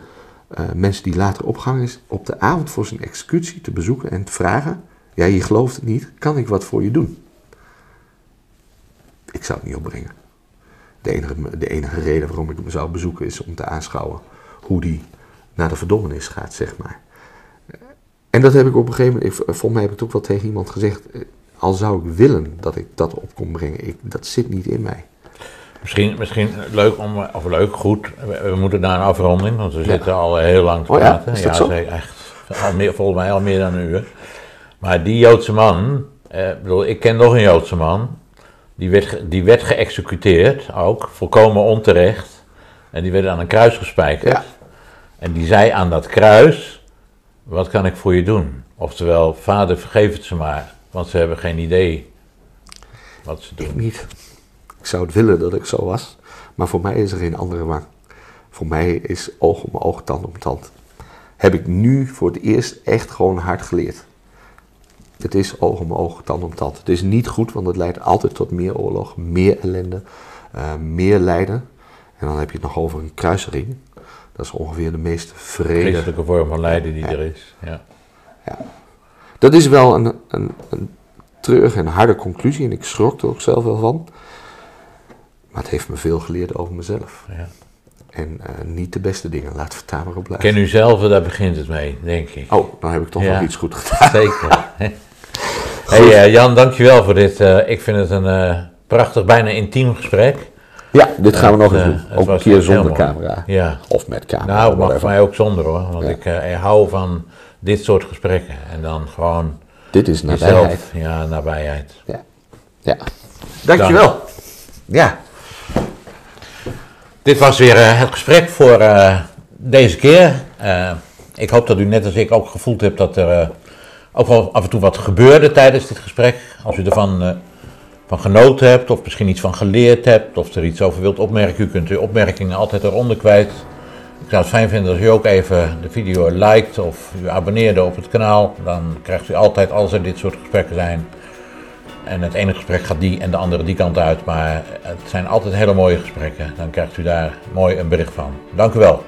eh, mensen die later opgehangen is, op de avond voor zijn executie te bezoeken en te vragen: Ja, je gelooft het niet, kan ik wat voor je doen? Ik zou het niet opbrengen. De enige, de enige reden waarom ik hem zou bezoeken is om te aanschouwen hoe die naar de verdommenis gaat, zeg maar. En dat heb ik op een gegeven moment, ik, volgens mij heb ik het ook wel tegen iemand gezegd, eh, al zou ik willen dat ik dat op kon brengen, ik, dat zit niet in mij. Misschien, misschien leuk om, of leuk, goed. We, we moeten naar een afronding, want we zitten al heel lang te Oh ja? praten. Is dat zo? zeker, echt. Al meer, volgens mij al meer dan een uur. Maar die Joodse man, eh, ik bedoel, ik ken nog een Joodse man. Die werd, die werd geëxecuteerd, ook, volkomen onterecht. En die werd aan een kruis gespijkerd. Ja. En die zei aan dat kruis, wat kan ik voor je doen? Oftewel, vader vergeef het ze maar, want ze hebben geen idee wat ze doen. Ik niet. Ik zou het willen dat ik zo was, maar voor mij is er geen andere wang. Voor mij is oog om oog, tand om tand. Heb ik nu voor het eerst echt gewoon hard geleerd. Het is oog om oog, tand om tand. Het is niet goed, want het leidt altijd tot meer oorlog, meer ellende, eh, meer lijden. En dan heb je het nog over een kruisering. Dat is ongeveer de meest vrede. Christelijke vorm van lijden die Ja. er is. Ja. Dat Dat is wel een, een, een treurige en harde conclusie en ik schrok er ook zelf wel van. Maar het heeft me veel geleerd over mezelf. Ja. En uh, niet de beste dingen, laat het daar maar op blijven. Ken u zelf, daar begint het mee, denk ik. Oh, dan heb ik toch Ja. nog iets goed gedaan. Zeker. hey, uh, Jan, dankjewel voor dit. Uh, ik vind het een prachtig, bijna intiem gesprek. Ja, dit gaan we nog eens doen. eh, Ook een keer zonder camera. Ja. Of met camera. Nou, het mag whatever. voor mij ook zonder hoor. Want Ja. ik, eh, ik hou van dit soort gesprekken. En dan gewoon Dit is nabijheid. jezelf. Ja, nabijheid. Ja. ja. Dankjewel. Ja. Dit was weer eh, het gesprek voor eh, deze keer. Eh, ik hoop dat u net als ik ook gevoeld hebt dat er ook wel af en toe wat gebeurde tijdens dit gesprek. Als u ervan van genoten hebt of misschien iets van geleerd hebt of er iets over wilt opmerken, u kunt uw opmerkingen altijd eronder kwijt. Ik zou het fijn vinden als u ook even de video liked of u abonneerde op het kanaal. Dan krijgt u altijd, als er dit soort gesprekken zijn, en het ene gesprek gaat die en de andere die kant uit. Maar het zijn altijd hele mooie gesprekken. Dan krijgt u daar mooi een bericht van. Dank u wel.